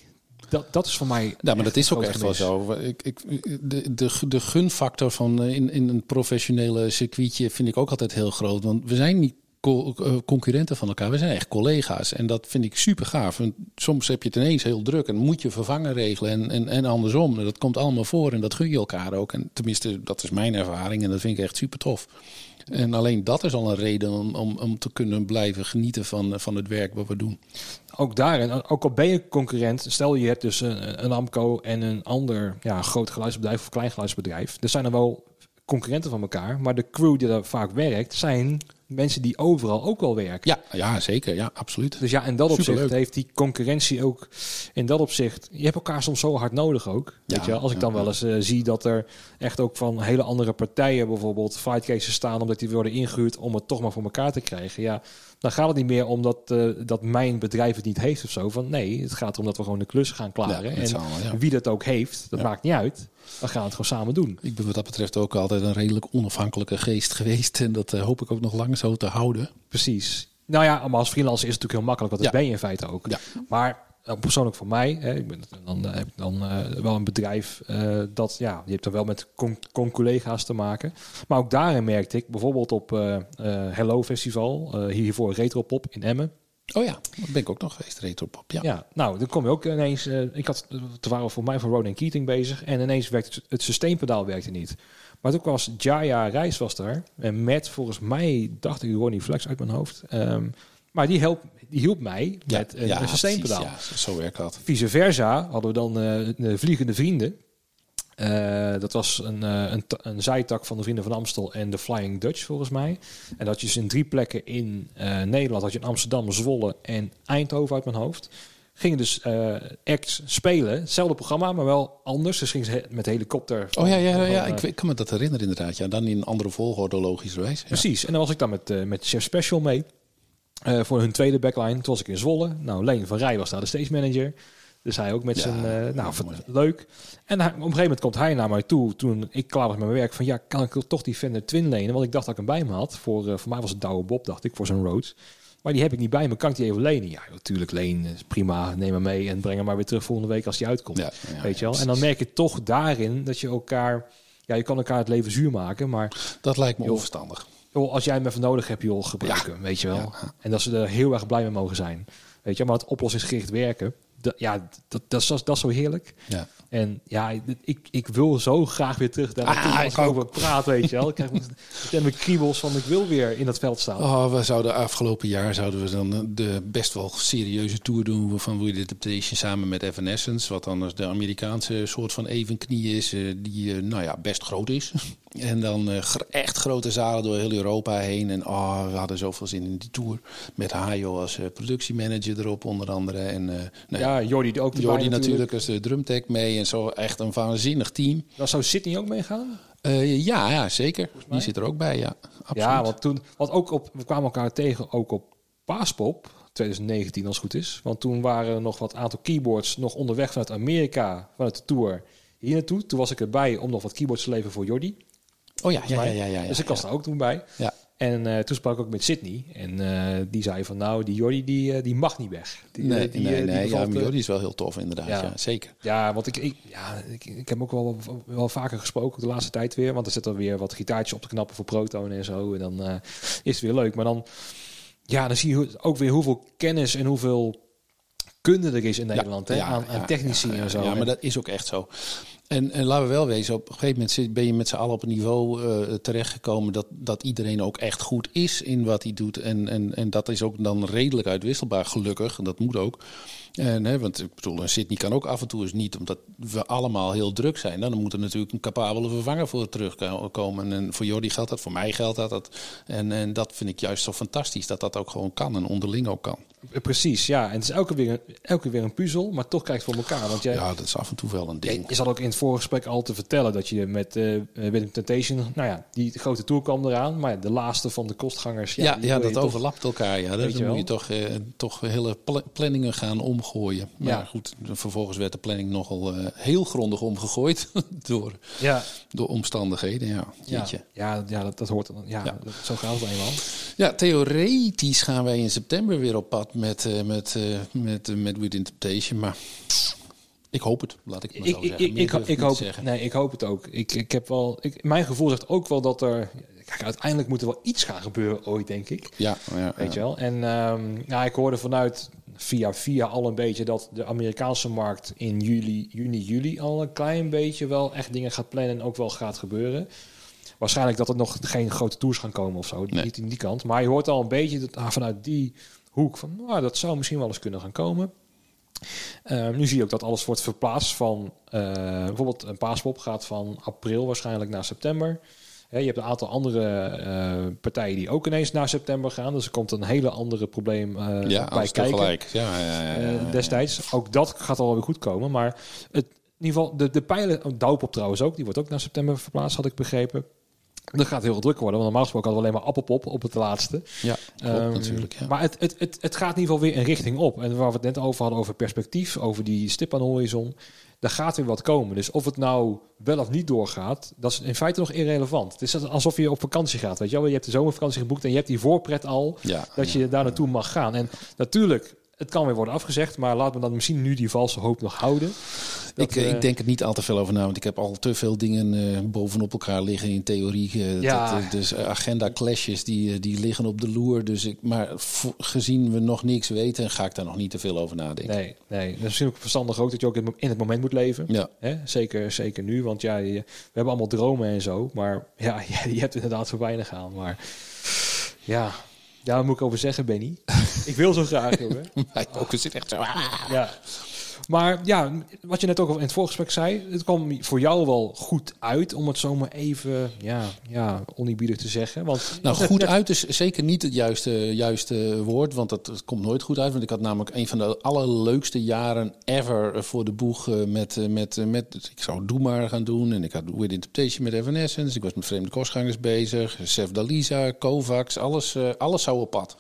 Dat, dat is voor mij. Ja, maar dat is ook echt wel zo. Ik, ik, de, de, de gunfactor van eh, in, in een professionele circuitje vind ik ook altijd heel groot. Want we zijn niet co- eh, concurrenten van elkaar, we zijn echt collega's. En dat vind ik super gaaf. Want soms heb je het ineens heel druk en moet je vervangen regelen en, en, en andersom. En dat komt allemaal voor en dat gun je elkaar ook. En tenminste, dat is mijn ervaring en dat vind ik echt super tof. En alleen dat is al een reden om, om, om te kunnen blijven genieten van, van het werk wat we doen. ook daarin, ook al ben je concurrent, stel je hebt dus een, Amco en een ander ja, groot geluidsbedrijf of klein geluidsbedrijf. Er zijn er wel concurrenten van elkaar, maar de crew die daar vaak werkt, zijn mensen die overal ook wel werken. Ja, ja zeker. Ja, absoluut. Dus ja, in dat opzicht Superleuk. heeft die concurrentie ook in dat opzicht. Je hebt elkaar soms zo hard nodig ook. Weet Ja, je, wel? als ik dan wel eens eh, zie dat er echt ook van hele andere partijen bijvoorbeeld fightcases staan omdat die worden ingehuurd om het toch maar voor elkaar te krijgen. Ja, dan gaat het niet meer om dat, eh, dat mijn bedrijf het niet heeft of zo. Van nee, het gaat erom dat we gewoon de klussen gaan klaren. Ja, en ja. wie dat ook heeft, dat Ja. maakt niet uit. We gaan het gewoon samen doen. Ik ben wat dat betreft ook altijd een redelijk onafhankelijke geest geweest. En dat eh, hoop ik ook nog lang zo te houden. Precies. Nou ja, maar als freelancer is het natuurlijk heel makkelijk, want dat Ja. ben je in feite ook. Ja. Maar eh, persoonlijk voor mij, hè, ik ben, dan eh, heb ik dan wel een bedrijf dat, ja, je hebt er wel met con- con-collega's te maken. Maar ook daarin merkte ik, bijvoorbeeld op Hello Festival, hiervoor Retropop in Emmen. Oh ja, dat ben ik ook nog geweest, Retropop. Ja. Ja, nou, dan kom je ook ineens. eh, ik had, toen waren we voor mij van Ronan Keating bezig en ineens werkte het- het systeempedaal werkte niet. Maar toen was Jaya Reis was daar en met volgens mij dacht ik Ronnie Flex uit mijn hoofd. Ehm, maar die, help, die hielp mij Ja, met een, ja, een systeempedaal. precies, ja, zo werkt dat. Vice versa hadden we dan eh, de Vliegende Vrienden. Eh, dat was een, eh, een, een zijtak van de Vrienden van Amstel en de Flying Dutch volgens mij. En dat je dus in drie plekken in eh, Nederland, had je in Amsterdam, Zwolle en Eindhoven uit mijn hoofd. Gingen dus acts spelen, hetzelfde programma, maar wel anders. Dus gingen ze met helikopter. van- Oh ja, ja, ja, ik, kan me dat herinneren inderdaad. Ja, dan in een andere volgorde logischerwijs. Ja. Precies. En dan was ik dan met, met Chef Special mee. voor hun tweede backline. Toen was ik in Zwolle. Nou, Leen van Rij was daar de stage manager. Dus hij ook met Ja, zijn... eh, nou, leuk. En hij- op een gegeven moment komt hij naar mij toe. Toen ik klaar was met mijn werk. Van ja, kan ik toch die Fender Twin lenen? Want ik dacht dat ik hem bij me had. Voor, eh, voor mij was het Douwe Bob, dacht ik, voor zijn Rhodes. Maar die heb ik niet bij me. Kan ik die even lenen? Ja, natuurlijk leen. Prima. Neem hem mee en breng hem maar weer terug volgende week als die uitkomt. Ja, ja, Weet je wel? En dan merk je toch daarin dat je elkaar... Ja, je kan elkaar het leven zuur maken, maar Dat lijkt me Joh. onverstandig. joh, als jij hem even nodig hebt, joh, gebruik Ja. hem, weet je wel. En dat ze er heel erg blij mee mogen zijn. Weet je, maar het oplossingsgericht werken, ja, dat, dat, is, dat is zo heerlijk. Ja. En ja, ik, ik wil zo graag weer terug daar. Ah, als ik over praat, weet je wel. Ik krijg mijn kriebels van ik wil weer in dat veld staan. Oh, we zouden afgelopen jaar zouden we dan eh, de best wel serieuze tour doen van We Did Temptation samen met Evanescence. Wat dan de Amerikaanse soort van evenknie is, eh, die eh, nou ja, best groot is. En dan echt grote zalen door heel Europa heen. En oh, we hadden zoveel zin in die tour. Met Hajo als productiemanager erop onder andere. En nou ja, Jordi ook. Jordi natuurlijk als de drumtech mee. En zo echt een waanzinnig team. Dan zou Sydney ook meegaan? Eh, ja, ja, zeker. Die zit er ook bij, ja. Absoluut. Ja, want toen, want ook op, we kwamen elkaar tegen ook op Paaspop 2019 als het goed is. Want toen waren er nog wat aantal keyboards nog onderweg vanuit Amerika, vanuit de tour hier naartoe. Toen was ik erbij om nog wat keyboards te leveren voor Jordi. Oh ja, ja, ja, ja. ja, dus ik was daar ook toen bij. Ja. En eh, toen sprak ik ook met Sydney. En eh, die zei van nou, die Jordi die, eh, die mag niet weg. Die, Nee, die, nee, die nee. Ja, Jordi is wel heel tof, inderdaad. Ja, Ja. zeker. Ja, want ik, ik, ja, ik, ik heb ook wel, wel vaker gesproken de laatste tijd weer. Want er zitten weer wat gitaartjes op te knappen voor Proton en zo. En dan is het weer leuk. Maar dan, ja, dan zie je ook weer hoeveel kennis en hoeveel kunde er is in Nederland. hè, aan, aan technici en zo. Ja, maar dat is ook echt zo. En, en laten we wel wezen, op een gegeven moment ben je met z'n allen op een niveau eh, terechtgekomen dat, dat iedereen ook echt goed is in wat hij doet. En, en, en dat is ook dan redelijk uitwisselbaar, gelukkig. En dat moet ook. En, hè, want ik bedoel, een Sydney kan ook af en toe eens niet, omdat we allemaal heel druk zijn. Dan moet er natuurlijk een capabele vervanger voor terugkomen. En voor Jordi geldt dat, voor mij geldt dat. dat en, en dat vind ik juist zo fantastisch, dat dat ook gewoon kan en onderling ook kan. Precies, ja. En het is elke, weer een, elke weer een puzzel, maar toch krijgt het voor elkaar. Want jij, Ja, dat is af en toe wel een ding. Je zat ook in voorgesprek al te vertellen dat je met eh Willem Temptation, nou ja, die grote tour kwam eraan, maar de laatste van de kostgangers. Ja, die ja, dat toch- overlapt elkaar. Ja. Dan moet je toch, eh, toch hele pla- planningen gaan omgooien. Maar Ja. goed, vervolgens werd de planning nogal heel grondig omgegooid door, Ja, door omstandigheden. Ja, ja, jeetje. ja, ja dat, dat hoort dan. Ja, Ja. Dat, zo gaat het eenmaal. Ja, theoretisch gaan wij in september weer op pad met, met, met, eh, met With Interpretation. Maar ik hoop het, laat ik het maar zo ik, zeggen. ik, ik, ik hoop, zeggen. nee, ik hoop het ook. Ik, ik heb wel, ik, mijn gevoel zegt ook wel dat er, kijk, uiteindelijk moet er wel iets gaan gebeuren ooit, denk ik. Ja, ja, Weet je ja. wel? En ehm, ja, ik hoorde vanuit via via al een beetje dat de Amerikaanse markt in juli, juni, juli al een klein beetje wel echt dingen gaat plannen en ook wel gaat gebeuren. Waarschijnlijk dat er nog geen grote tours gaan komen of zo. Nee. Niet in die kant. Maar je hoort al een beetje dat, ah, vanuit die hoek van, nou, dat zou misschien wel eens kunnen gaan komen. Ehm, nu zie je ook dat alles wordt verplaatst van eh, bijvoorbeeld een paaspop gaat van april waarschijnlijk naar september. Hè, je hebt een aantal andere eh, partijen die ook ineens naar september gaan. Dus er komt een hele andere probleem eh, ja, bij kijken. Ja, ja, ja, ja, eh, ja, ja. destijds. Ook dat gaat al weer goed komen. Maar het, in ieder geval, de, de pijlen, oh, Douwpop trouwens ook, die wordt ook naar september verplaatst, had ik begrepen. Dat gaat heel druk worden, want normaal gesproken hadden we alleen maar appelpop op het laatste. Ja, klopt Ehm, natuurlijk. Ja. Maar het, het, het, het gaat in ieder geval weer een richting op. En waar we het net over hadden, over perspectief, over die stip aan de horizon. Daar gaat weer wat komen. Dus of het nou wel of niet doorgaat, dat is in feite nog irrelevant. Het is alsof je op vakantie gaat. Weet je, wel? je hebt de zomervakantie geboekt en je hebt die voorpret al ja, dat je daar naartoe mag gaan. En natuurlijk, het kan weer worden afgezegd, maar laat me dan misschien nu die valse hoop nog houden. Dat, ik, eh, ik denk er niet al te veel over na, want ik heb al te veel dingen eh, bovenop elkaar liggen in theorie. eh, Ja. dat, dus agenda clashes die, die liggen op de loer. Dus ik, maar gezien we nog niks weten, ga ik daar nog niet te veel over nadenken. Nee, nee. Dat is misschien ook verstandig ook dat je ook in het moment moet leven. Ja, Hè? Zeker, zeker nu, want ja, je- we hebben allemaal dromen en zo. Maar ja, je, je hebt inderdaad zo weinig aan. Maar ja, ja wat moet ik over zeggen, Benny? ik wil zo graag, jongen. Mijn ogen zit echt zo. ah. Ja. Maar ja, wat je net ook al in het voorgesprek zei, het kwam voor jou wel goed uit, om het zomaar even, ja, ja oneerbiedig te zeggen. Want Nou, goed net- uit is zeker niet het juiste, juiste woord, want dat, dat komt nooit goed uit. Want ik had namelijk een van de allerleukste jaren ever voor de boeg eh, met, eh, met, eh, met ik zou Doe maar gaan doen. En ik had With Interpretation met Evanescence. Ik was met Vreemde Kostgangers bezig. Sef Dalisa, Kovacs, alles, alles zou op pad.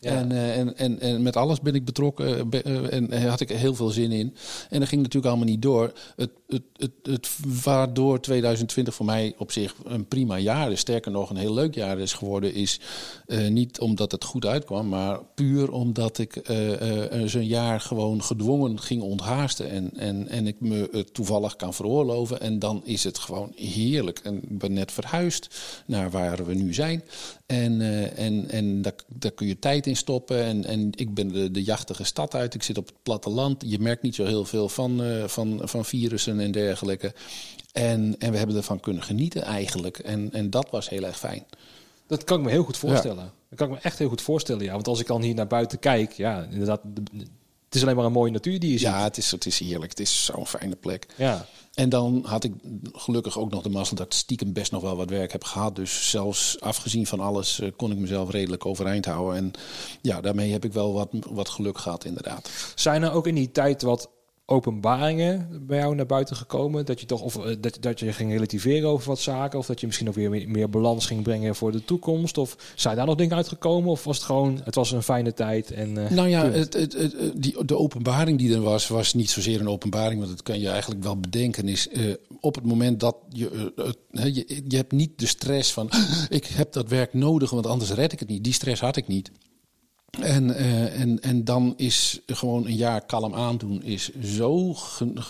En, eh, en, en, en met alles ben ik betrokken eh, eh, en had ik heel veel zin in. En dat ging natuurlijk allemaal niet door. Het, het, het, het, waardoor 2020 voor mij op zich een prima jaar is. Sterker nog, een heel leuk jaar is geworden. Is niet omdat het goed uitkwam, maar puur omdat ik zo'n jaar gewoon gedwongen ging onthaasten. En, en, en ik me het toevallig kan veroorloven. En dan is het gewoon heerlijk. En ik ben net verhuisd naar waar we nu zijn. En, eh, en, en daar, daar kun je tijd in stoppen. En, en ik ben de, de jachtige stad uit. Ik zit op het platteland. Je merkt niet zo heel veel van, uh, van, van virussen en dergelijke. En, en we hebben ervan kunnen genieten eigenlijk. En, en dat was heel erg fijn. Dat kan ik me heel goed voorstellen. Ja. Dat kan ik me echt heel goed voorstellen, ja. Want als ik dan hier naar buiten kijk, ja, inderdaad, het is alleen maar een mooie natuur die je ziet. Ja, het is, het is heerlijk. Het is zo'n fijne plek. Ja. En dan had ik gelukkig ook nog de mazzel dat ik stiekem best nog wel wat werk heb gehad. Dus zelfs afgezien van alles eh, kon ik mezelf redelijk overeind houden. En ja, daarmee heb ik wel wat, wat geluk gehad inderdaad. Zijn er ook in die tijd wat openbaringen bij jou naar buiten gekomen? Dat je toch of eh, dat, dat je ging relativeren over wat zaken, of dat je misschien ook weer meer, meer balans ging brengen voor de toekomst? Of zijn daar nog dingen uitgekomen? Of was het gewoon, het was een fijne tijd? En, uh, nou ja, het, het, het, die, de openbaring die er was, was niet zozeer een openbaring, want dat kan je eigenlijk wel bedenken. Is uh, op het moment dat je, je, je hebt niet de stress van ik heb dat werk nodig, want anders red ik het niet. Die stress had ik niet. En, uh, en, en dan is gewoon een jaar kalm aandoen is zo,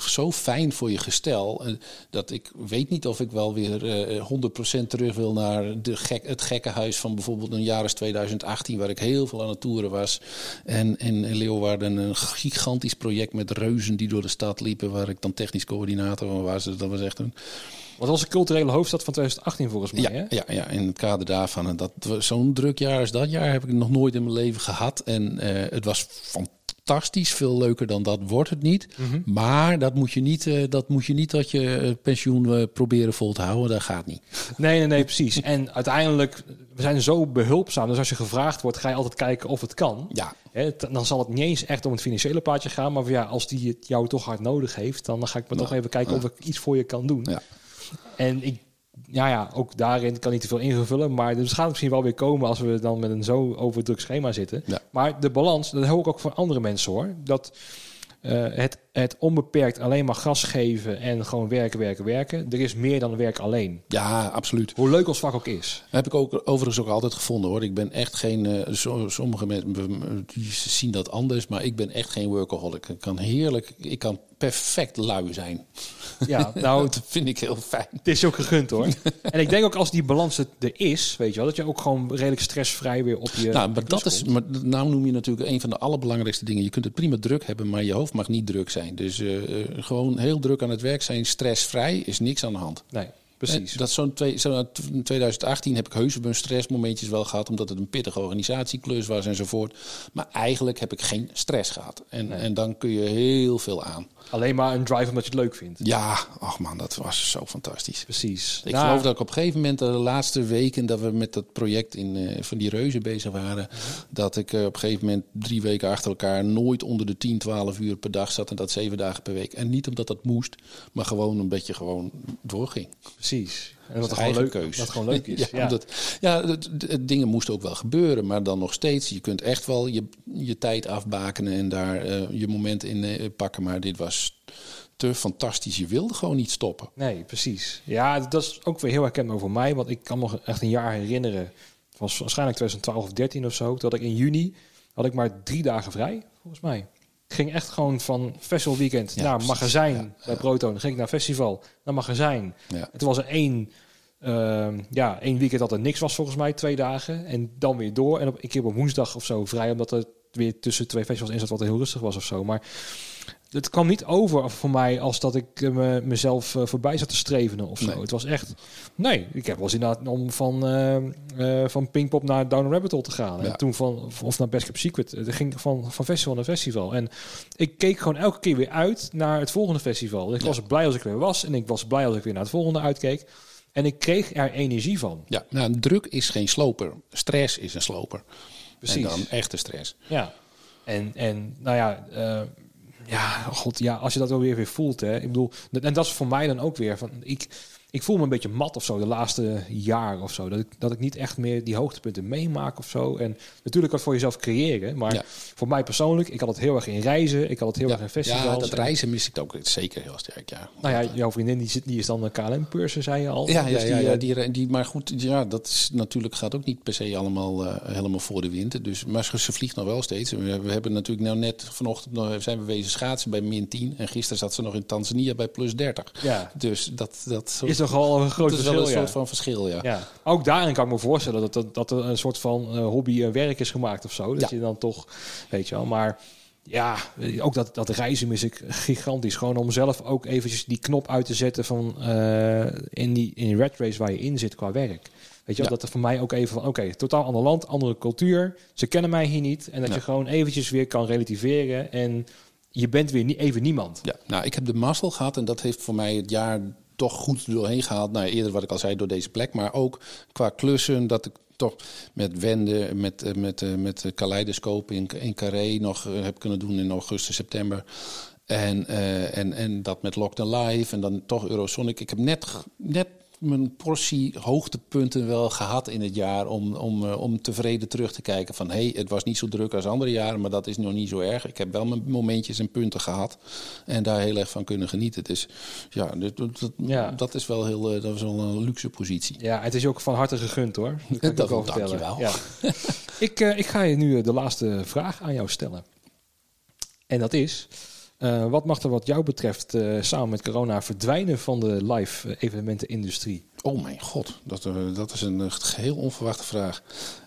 zo fijn voor je gestel. Uh, dat ik weet niet of ik wel weer uh, 100% terug wil naar de gek, het gekke huis van bijvoorbeeld een jaar als 2018, waar ik heel veel aan het toeren was. En in Leeuwarden een gigantisch project met reuzen die door de stad liepen, waar ik dan technisch coördinator van was. Dus dat was echt een wat was de culturele hoofdstad van 2018 volgens mij? Ja, hè? ja, ja, in het kader daarvan. En dat zo'n druk jaar als dat jaar heb ik nog nooit in mijn leven gehad. En uh, het was fantastisch, veel leuker dan dat wordt het niet. Mm -hmm. Maar dat moet je niet, uh, dat moet je niet dat je pensioen uh, proberen vol te houden. Dat gaat niet. Nee, nee, nee, precies. en uiteindelijk, we zijn zo behulpzaam. Dus als je gevraagd wordt, ga je altijd kijken of het kan. Ja. Dan zal het niet eens echt om het financiële plaatje gaan. Maar ja, als die het jou toch hard nodig heeft, dan ga ik maar ja. toch even kijken ja. of ik iets voor je kan doen. Ja. En ik, ja, ja, ook daarin kan niet te veel ingevullen. Maar dus gaat misschien wel weer komen als we dan met een zo overdruk schema zitten. Ja. Maar de balans, dat hoor ik ook van andere mensen hoor. Dat uh, het, het onbeperkt alleen maar gas geven en gewoon werken, werken, werken. Er is meer dan werk alleen. Ja, absoluut. Hoe leuk ons vak ook is. heb ik ook overigens ook altijd gevonden hoor. Ik ben echt geen. Uh, so, sommige mensen zien dat anders, maar ik ben echt geen workaholic. Ik kan heerlijk. Ik kan perfect lui zijn. Ja, nou, dat vind ik heel fijn. Het is ook gegund hoor. en ik denk ook als die balans er is, weet je wel, dat je ook gewoon redelijk stressvrij weer op je. Nou, maar dat is, maar nou noem je natuurlijk een van de allerbelangrijkste dingen. Je kunt het prima druk hebben, maar je hoofd mag niet druk zijn. Dus uh, gewoon heel druk aan het werk zijn, stressvrij, is niks aan de hand. Nee. Precies. Dat zo'n twee, zo 2018 heb ik heus mijn stressmomentjes wel gehad, omdat het een pittige organisatieklus was enzovoort. Maar eigenlijk heb ik geen stress gehad. En, nee. en dan kun je heel veel aan. Alleen maar een drive omdat je het leuk vindt. Ja, ach man, dat was zo fantastisch. Precies. Ik nou, geloof dat ik op een gegeven moment, de laatste weken dat we met dat project in, uh, van die reuzen bezig waren, uh-huh. dat ik uh, op een gegeven moment drie weken achter elkaar nooit onder de 10, 12 uur per dag zat en dat zeven dagen per week. En niet omdat dat moest, maar gewoon een beetje gewoon doorging. Precies. En wat gewoon leuk, keus. Wat gewoon leuk is. ja, ja. Omdat, ja het, het, dingen moesten ook wel gebeuren, maar dan nog steeds. Je kunt echt wel je, je tijd afbakenen en daar uh, je moment in uh, pakken. Maar dit was te fantastisch. Je wilde gewoon niet stoppen. Nee, precies. Ja, dat is ook weer heel herkenbaar voor mij. Want ik kan me echt een jaar herinneren. Het was waarschijnlijk 2012 of 13 of zo. Dat ik in juni had ik maar drie dagen vrij, volgens mij. Ik ging echt gewoon van festival weekend ja, naar precies. magazijn ja, bij. Proton. Dan ging ik naar festival, naar magazijn. Ja. Het was er één, uh, ja, één weekend dat er niks was volgens mij, twee dagen. En dan weer door. En op, een keer op woensdag of zo vrij, omdat het weer tussen twee festivals in zat wat heel rustig was of zo. Maar het kwam niet over voor mij als dat ik me, mezelf uh, voorbij zat te streven of zo. Nee. Het was echt... Nee, ik heb wel eens inderdaad om van, uh, uh, van Pinkpop naar Down Rabbit Hole te gaan. Ja. En toen van... Of naar Best Kept Secret. Het ging van, van festival naar festival. En ik keek gewoon elke keer weer uit naar het volgende festival. Ik Ja. was blij als ik er weer was. En ik was blij als ik weer naar het volgende uitkeek. En ik kreeg er energie van. Ja, nou, druk is geen sloper. Stress is een sloper. Precies. En dan echte stress. Ja. En, en nou ja, uh, ja, god, ja, als je dat wel weer weer voelt, hè. Ik bedoel, en dat is voor mij dan ook weer van, ik, ik voel me een beetje mat of zo de laatste jaar of zo. Dat ik, dat ik niet echt meer die hoogtepunten meemaak of zo. En natuurlijk wat voor jezelf creëren. Maar Ja. voor mij persoonlijk, ik had het heel erg in reizen. Ik had het heel erg in festivals. ja, dat En- reizen mis ik ook zeker heel sterk, ja. Nou ja, jouw vriendin die, zit, die is dan een KLM-purser, zei je al. Ja, ja, Dus ja, die, ja eh, die, die, maar goed, ja, dat is natuurlijk gaat ook niet per se allemaal eh, helemaal voor de wind. Dus, maar ze ze vliegt nog wel steeds. We, we hebben natuurlijk nou net vanochtend nog, zijn we wezen schaatsen bij min 10. En gisteren zat ze nog in Tanzania bij plus 30. ja. Dus dat, dat, Is is nogal een groot Dat is wel verschil. een ja. soort van verschil, ja. Ja, ook daarin kan ik me voorstellen dat, dat, dat er een soort van eh, hobby eh, werk is gemaakt of zo. Dat Ja. je dan toch, weet je wel. Maar ja, ook dat, dat reizen mis ik gigantisch. Gewoon om zelf ook eventjes die knop uit te zetten van eh, in, die, in die red race waar je in zit qua werk. Weet je Ja. dat er voor mij ook even van, oké, totaal ander land, andere cultuur. Ze kennen mij hier niet. En dat Ja. je gewoon eventjes weer kan relativeren. En je bent weer niet even niemand. Ja, nou, ik heb de mazzel gehad en dat heeft voor mij het jaar toch goed doorheen gehaald. Nou, eerder wat ik al zei, door deze plek, maar ook qua klussen dat ik toch met Wende, met, eh, met, eh, met de Kaleidoscoop in, in Carré nog eh, heb kunnen doen in augustus, september. En, eh, en, en dat met Locked Live en dan toch Eurosonic. Ik heb net, net mijn portie hoogtepunten wel gehad in het jaar om, om, eh, om tevreden terug te kijken van hé, hey, het was niet zo druk als andere jaren, maar dat is nog niet zo erg. Ik heb wel mijn momentjes en punten gehad en daar heel erg van kunnen genieten. Dus ja, dat, dat, Ja. dat is wel heel, eh, dat is wel een luxe positie. Ja, het is je ook van harte gegund hoor. Dat kan ik Dat ook wel dank je vertellen. wel. Ja. ik, eh, ik ga je nu de laatste vraag aan jou stellen. En dat is, eh, wat mag er wat jou betreft eh, samen met corona verdwijnen van de live eh, evenementenindustrie? Oh mijn god, dat, dat is een eh, geheel onverwachte vraag.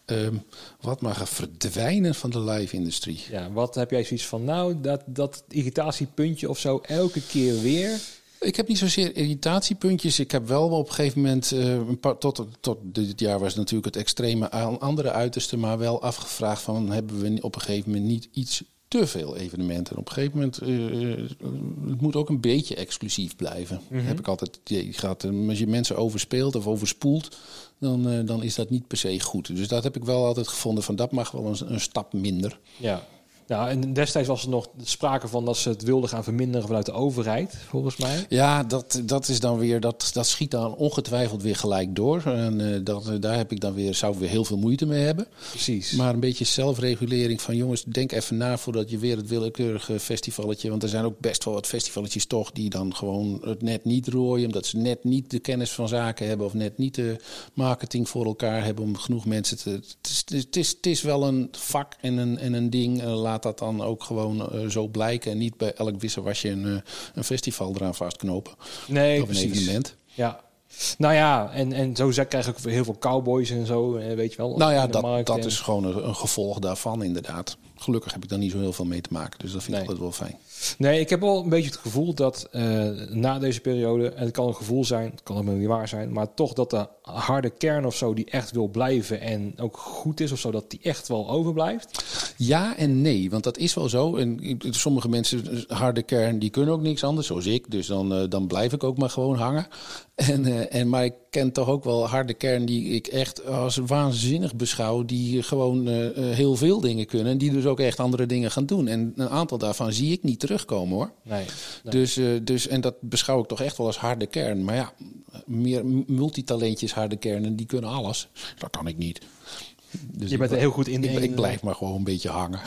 Ehm, wat mag er verdwijnen van de live-industrie? Ja, wat heb jij zoiets van, nou, dat, dat irritatiepuntje of zo elke keer weer? Ik heb niet zozeer irritatiepuntjes. Ik heb wel op een gegeven moment, een paar, tot, tot dit jaar was het natuurlijk het extreme aan andere uiterste, maar wel afgevraagd van hebben we op een gegeven moment niet iets te veel evenementen. Op een gegeven moment, eh, eh, het moet ook een beetje exclusief blijven. Heb ik altijd idee gehad. En Als je mensen overspeelt of overspoelt, dan, eh, dan is dat niet per se goed. Dus dat heb ik wel altijd gevonden van dat mag wel een, een stap minder. Ja. Nou, en destijds was er nog sprake van dat ze het wilden gaan verminderen vanuit de overheid, volgens mij. Ja, dat, dat is dan weer, dat, dat schiet dan ongetwijfeld weer gelijk door. En eh, dat, eh, daar heb ik dan weer, zou ik weer heel veel moeite mee hebben. Precies. Maar een beetje zelfregulering van jongens, denk even na voordat je weer het willekeurige festivalletje. Want er zijn ook best wel wat festivalletjes toch die dan gewoon het net niet rooien. Omdat ze net niet de kennis van zaken hebben of net niet de marketing voor elkaar hebben om genoeg mensen te. Het is, het is, het is wel een vak en een, en een ding. Eh, laat dat dan ook gewoon eh, zo blijken. En niet bij elk wisselwasje een, eh, een festival eraan vastknopen. nee, of een precies. evenement. Ja. Nou ja, en, en zo krijg ik heel veel cowboys en zo, eh, weet je wel. Nou ja, dat, markt dat is gewoon een, een gevolg daarvan inderdaad. Gelukkig heb ik daar niet zo heel veel mee te maken. Dus dat vind ik altijd wel fijn. Nee, ik heb wel een beetje het gevoel dat eh, na deze periode, en het kan een gevoel zijn, het kan ook niet waar zijn, maar toch dat de harde kern of zo die echt wil blijven en ook goed is of zo, dat die echt wel overblijft. Ja en nee, want dat is wel zo. En sommige mensen, harde kern, die kunnen ook niks anders, zoals ik. Dus dan, eh, dan blijf ik ook maar gewoon hangen. En, eh, en, maar ik ken toch ook wel harde kern die ik echt als waanzinnig beschouw. Die gewoon eh, eh, heel veel dingen kunnen. En die dus ook echt andere dingen gaan doen. En een aantal daarvan zie ik niet terugkomen hoor. Nee. nee. Dus, dus, en dat beschouw ik toch echt wel als harde kern. Maar ja, meer multitalentjes harde kernen, die kunnen alles. Dat kan ik niet. Dus je bent er heel goed in. ik, ik blijf maar gewoon een beetje hangen.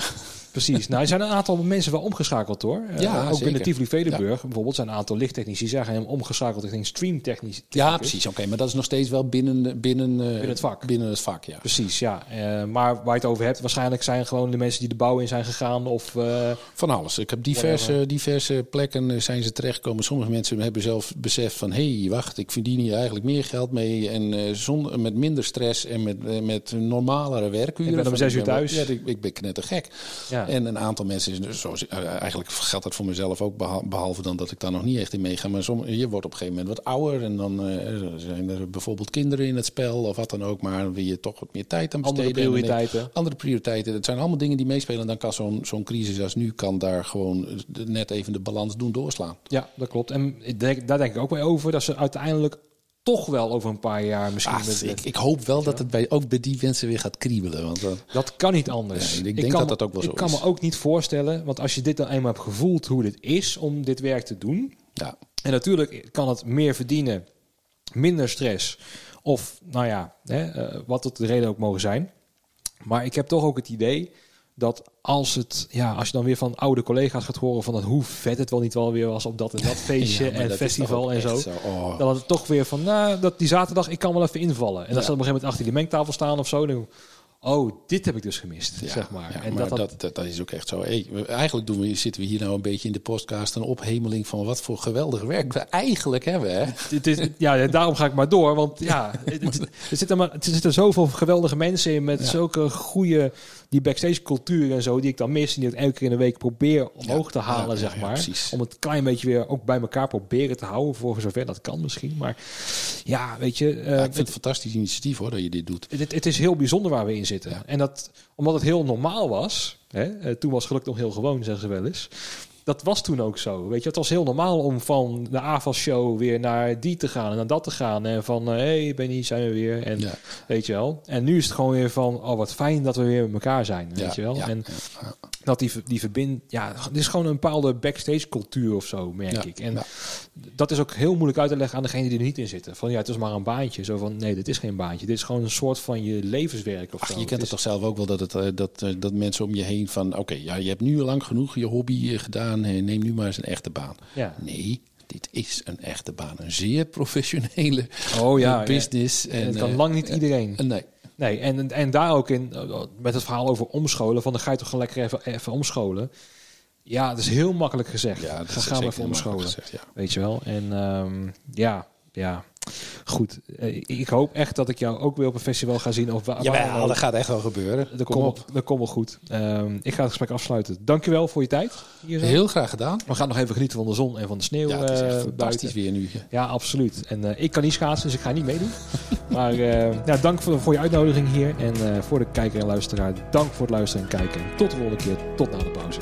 Precies. Nou, er zijn een aantal mensen wel omgeschakeld hoor. Eh, Ja, ook zeker. binnen Tivoli Vredenburg bijvoorbeeld zijn een aantal lichttechnici zijn helemaal omgeschakeld richting streamtechnici. Ja, precies. Oké, maar dat is nog steeds wel binnen, binnen, eh, Binnen het vak. Binnen het vak, ja. Precies, ja. Eh, maar waar je het over hebt, waarschijnlijk zijn gewoon de mensen die de bouw in zijn gegaan of Van alles. Ik heb diverse, diverse plekken zijn ze terechtgekomen. Sommige mensen hebben zelf besef van... hé, hey, wacht, ik verdien hier eigenlijk meer geld mee... en zonder, met minder stress en met, met normalere werkuren. Ik ben om zes uur thuis. Ja, ik, ik ben knettergek. ja. En een aantal mensen, is dus zoals, eh, eigenlijk geldt dat voor mezelf ook, beha- behalve dan dat ik daar nog niet echt in meega. Maar som, je wordt op een gegeven moment wat ouder en dan eh, zijn er bijvoorbeeld kinderen in het spel of wat dan ook. Maar wil je toch wat meer tijd aan andere besteden. En ik, prioriteiten. andere prioriteiten. Dat zijn allemaal dingen die meespelen. Dan kan zo'n zo'n crisis als nu kan daar gewoon eh, net even de balans doen doorslaan. Ja, dat klopt. En ik denk, daar denk ik ook mee over dat ze uiteindelijk toch wel over een paar jaar misschien... Ah, met- ik, ik hoop wel dat het bij, ook bij die mensen weer gaat kriebelen. Want dan, Dat kan niet anders. Ja, ik denk dat me- dat ook wel zo Ik kan is. me ook niet voorstellen, want als je dit dan eenmaal hebt gevoeld hoe dit is om dit werk te doen. ja, En natuurlijk kan het meer verdienen, minder stress. Of nou ja, hè, eh, wat het de reden ook mogen zijn. Maar ik heb toch ook het idee dat als het, ja, als je dan weer van oude collega's gaat horen van dat hoe vet het wel niet wel weer was op dat en dat feestje Ja, en dat festival en zo. Oh. Dan had het toch weer van, nou, dat die zaterdag, ik kan wel even invallen. En dan Ja. staat op een gegeven moment achter die mengtafel staan of zo. Dan, oh, dit heb ik dus gemist, Ja, zeg maar. en maar dat, dat, dat, dat, is ook echt zo. Hey, eigenlijk doen we, zitten we hier nou een beetje in de podcast een ophemeling van wat voor geweldig werk we eigenlijk hebben. Hè? Het is, ja, daarom ga ik maar door. Want ja, het- het- er, zitten maar, er zitten zoveel geweldige mensen in met zulke goede die backstage cultuur en zo, die ik dan mis en die ik elke keer in de week probeer omhoog te halen, zeg maar. Om het klein beetje weer ook bij elkaar proberen te houden, voor zover dat kan misschien. Maar ja, weet je, eh, ik vind het een fantastisch initiatief hoor dat je dit doet. het, het is heel bijzonder waar we in zitten. En dat, omdat het heel normaal was, hè, eh, toen was geluk nog heel gewoon, zeggen ze wel eens. Dat was toen ook zo. Weet je, het was heel normaal om van de AFAS-show weer naar die te gaan en naar dat te gaan. En van, hé hey Benny, zijn we weer. En Ja. weet je wel. En nu is het gewoon weer van, oh wat fijn dat we weer met elkaar zijn. Weet Ja, je wel. ja, en dat die, die verbind, ja, het is gewoon een bepaalde backstage cultuur of zo, merk ik. En dat is ook heel moeilijk uit te leggen aan degene die er niet in zitten. Van ja, het is maar een baantje. Zo van, nee, dit is geen baantje. Dit is gewoon een soort van je levenswerk of Ach, zo. je kent Het toch zelf ook wel dat, het, eh, dat, eh, dat mensen om je heen van... oké, ja, je hebt nu lang genoeg je hobby eh, gedaan. Eh, Neem nu maar eens een echte baan. Ja. Nee, dit is een echte baan. Een zeer professionele Oh ja, business. En het kan eh, lang niet iedereen. eh, nee. Nee, en, en daar ook in, met het verhaal over omscholen, van dan ga je toch gewoon lekker even, even omscholen. Ja, het is heel makkelijk gezegd. Ja, dat gaan we even omscholen. gezegd, ja. Weet je wel. En ehm, ja, ja. Goed. Eh, ik hoop echt dat ik jou ook weer op een festival ga zien. Of waar, Jawel, dat gaat echt wel gebeuren. Dat Kom komt wel- goed. Ehm, ik ga het gesprek afsluiten. Dankjewel voor je tijd. Heel graag gedaan. We gaan nog even genieten van de zon en van de sneeuw Ja, het is eh, echt fantastisch buiten. weer nu. Ja, absoluut. En eh, ik kan niet schaatsen, dus ik ga niet meedoen. maar eh, ja, dank voor, voor je uitnodiging hier. En eh, voor de kijker en luisteraar, dank voor het luisteren en kijken. En tot de volgende keer. Tot na de pauze.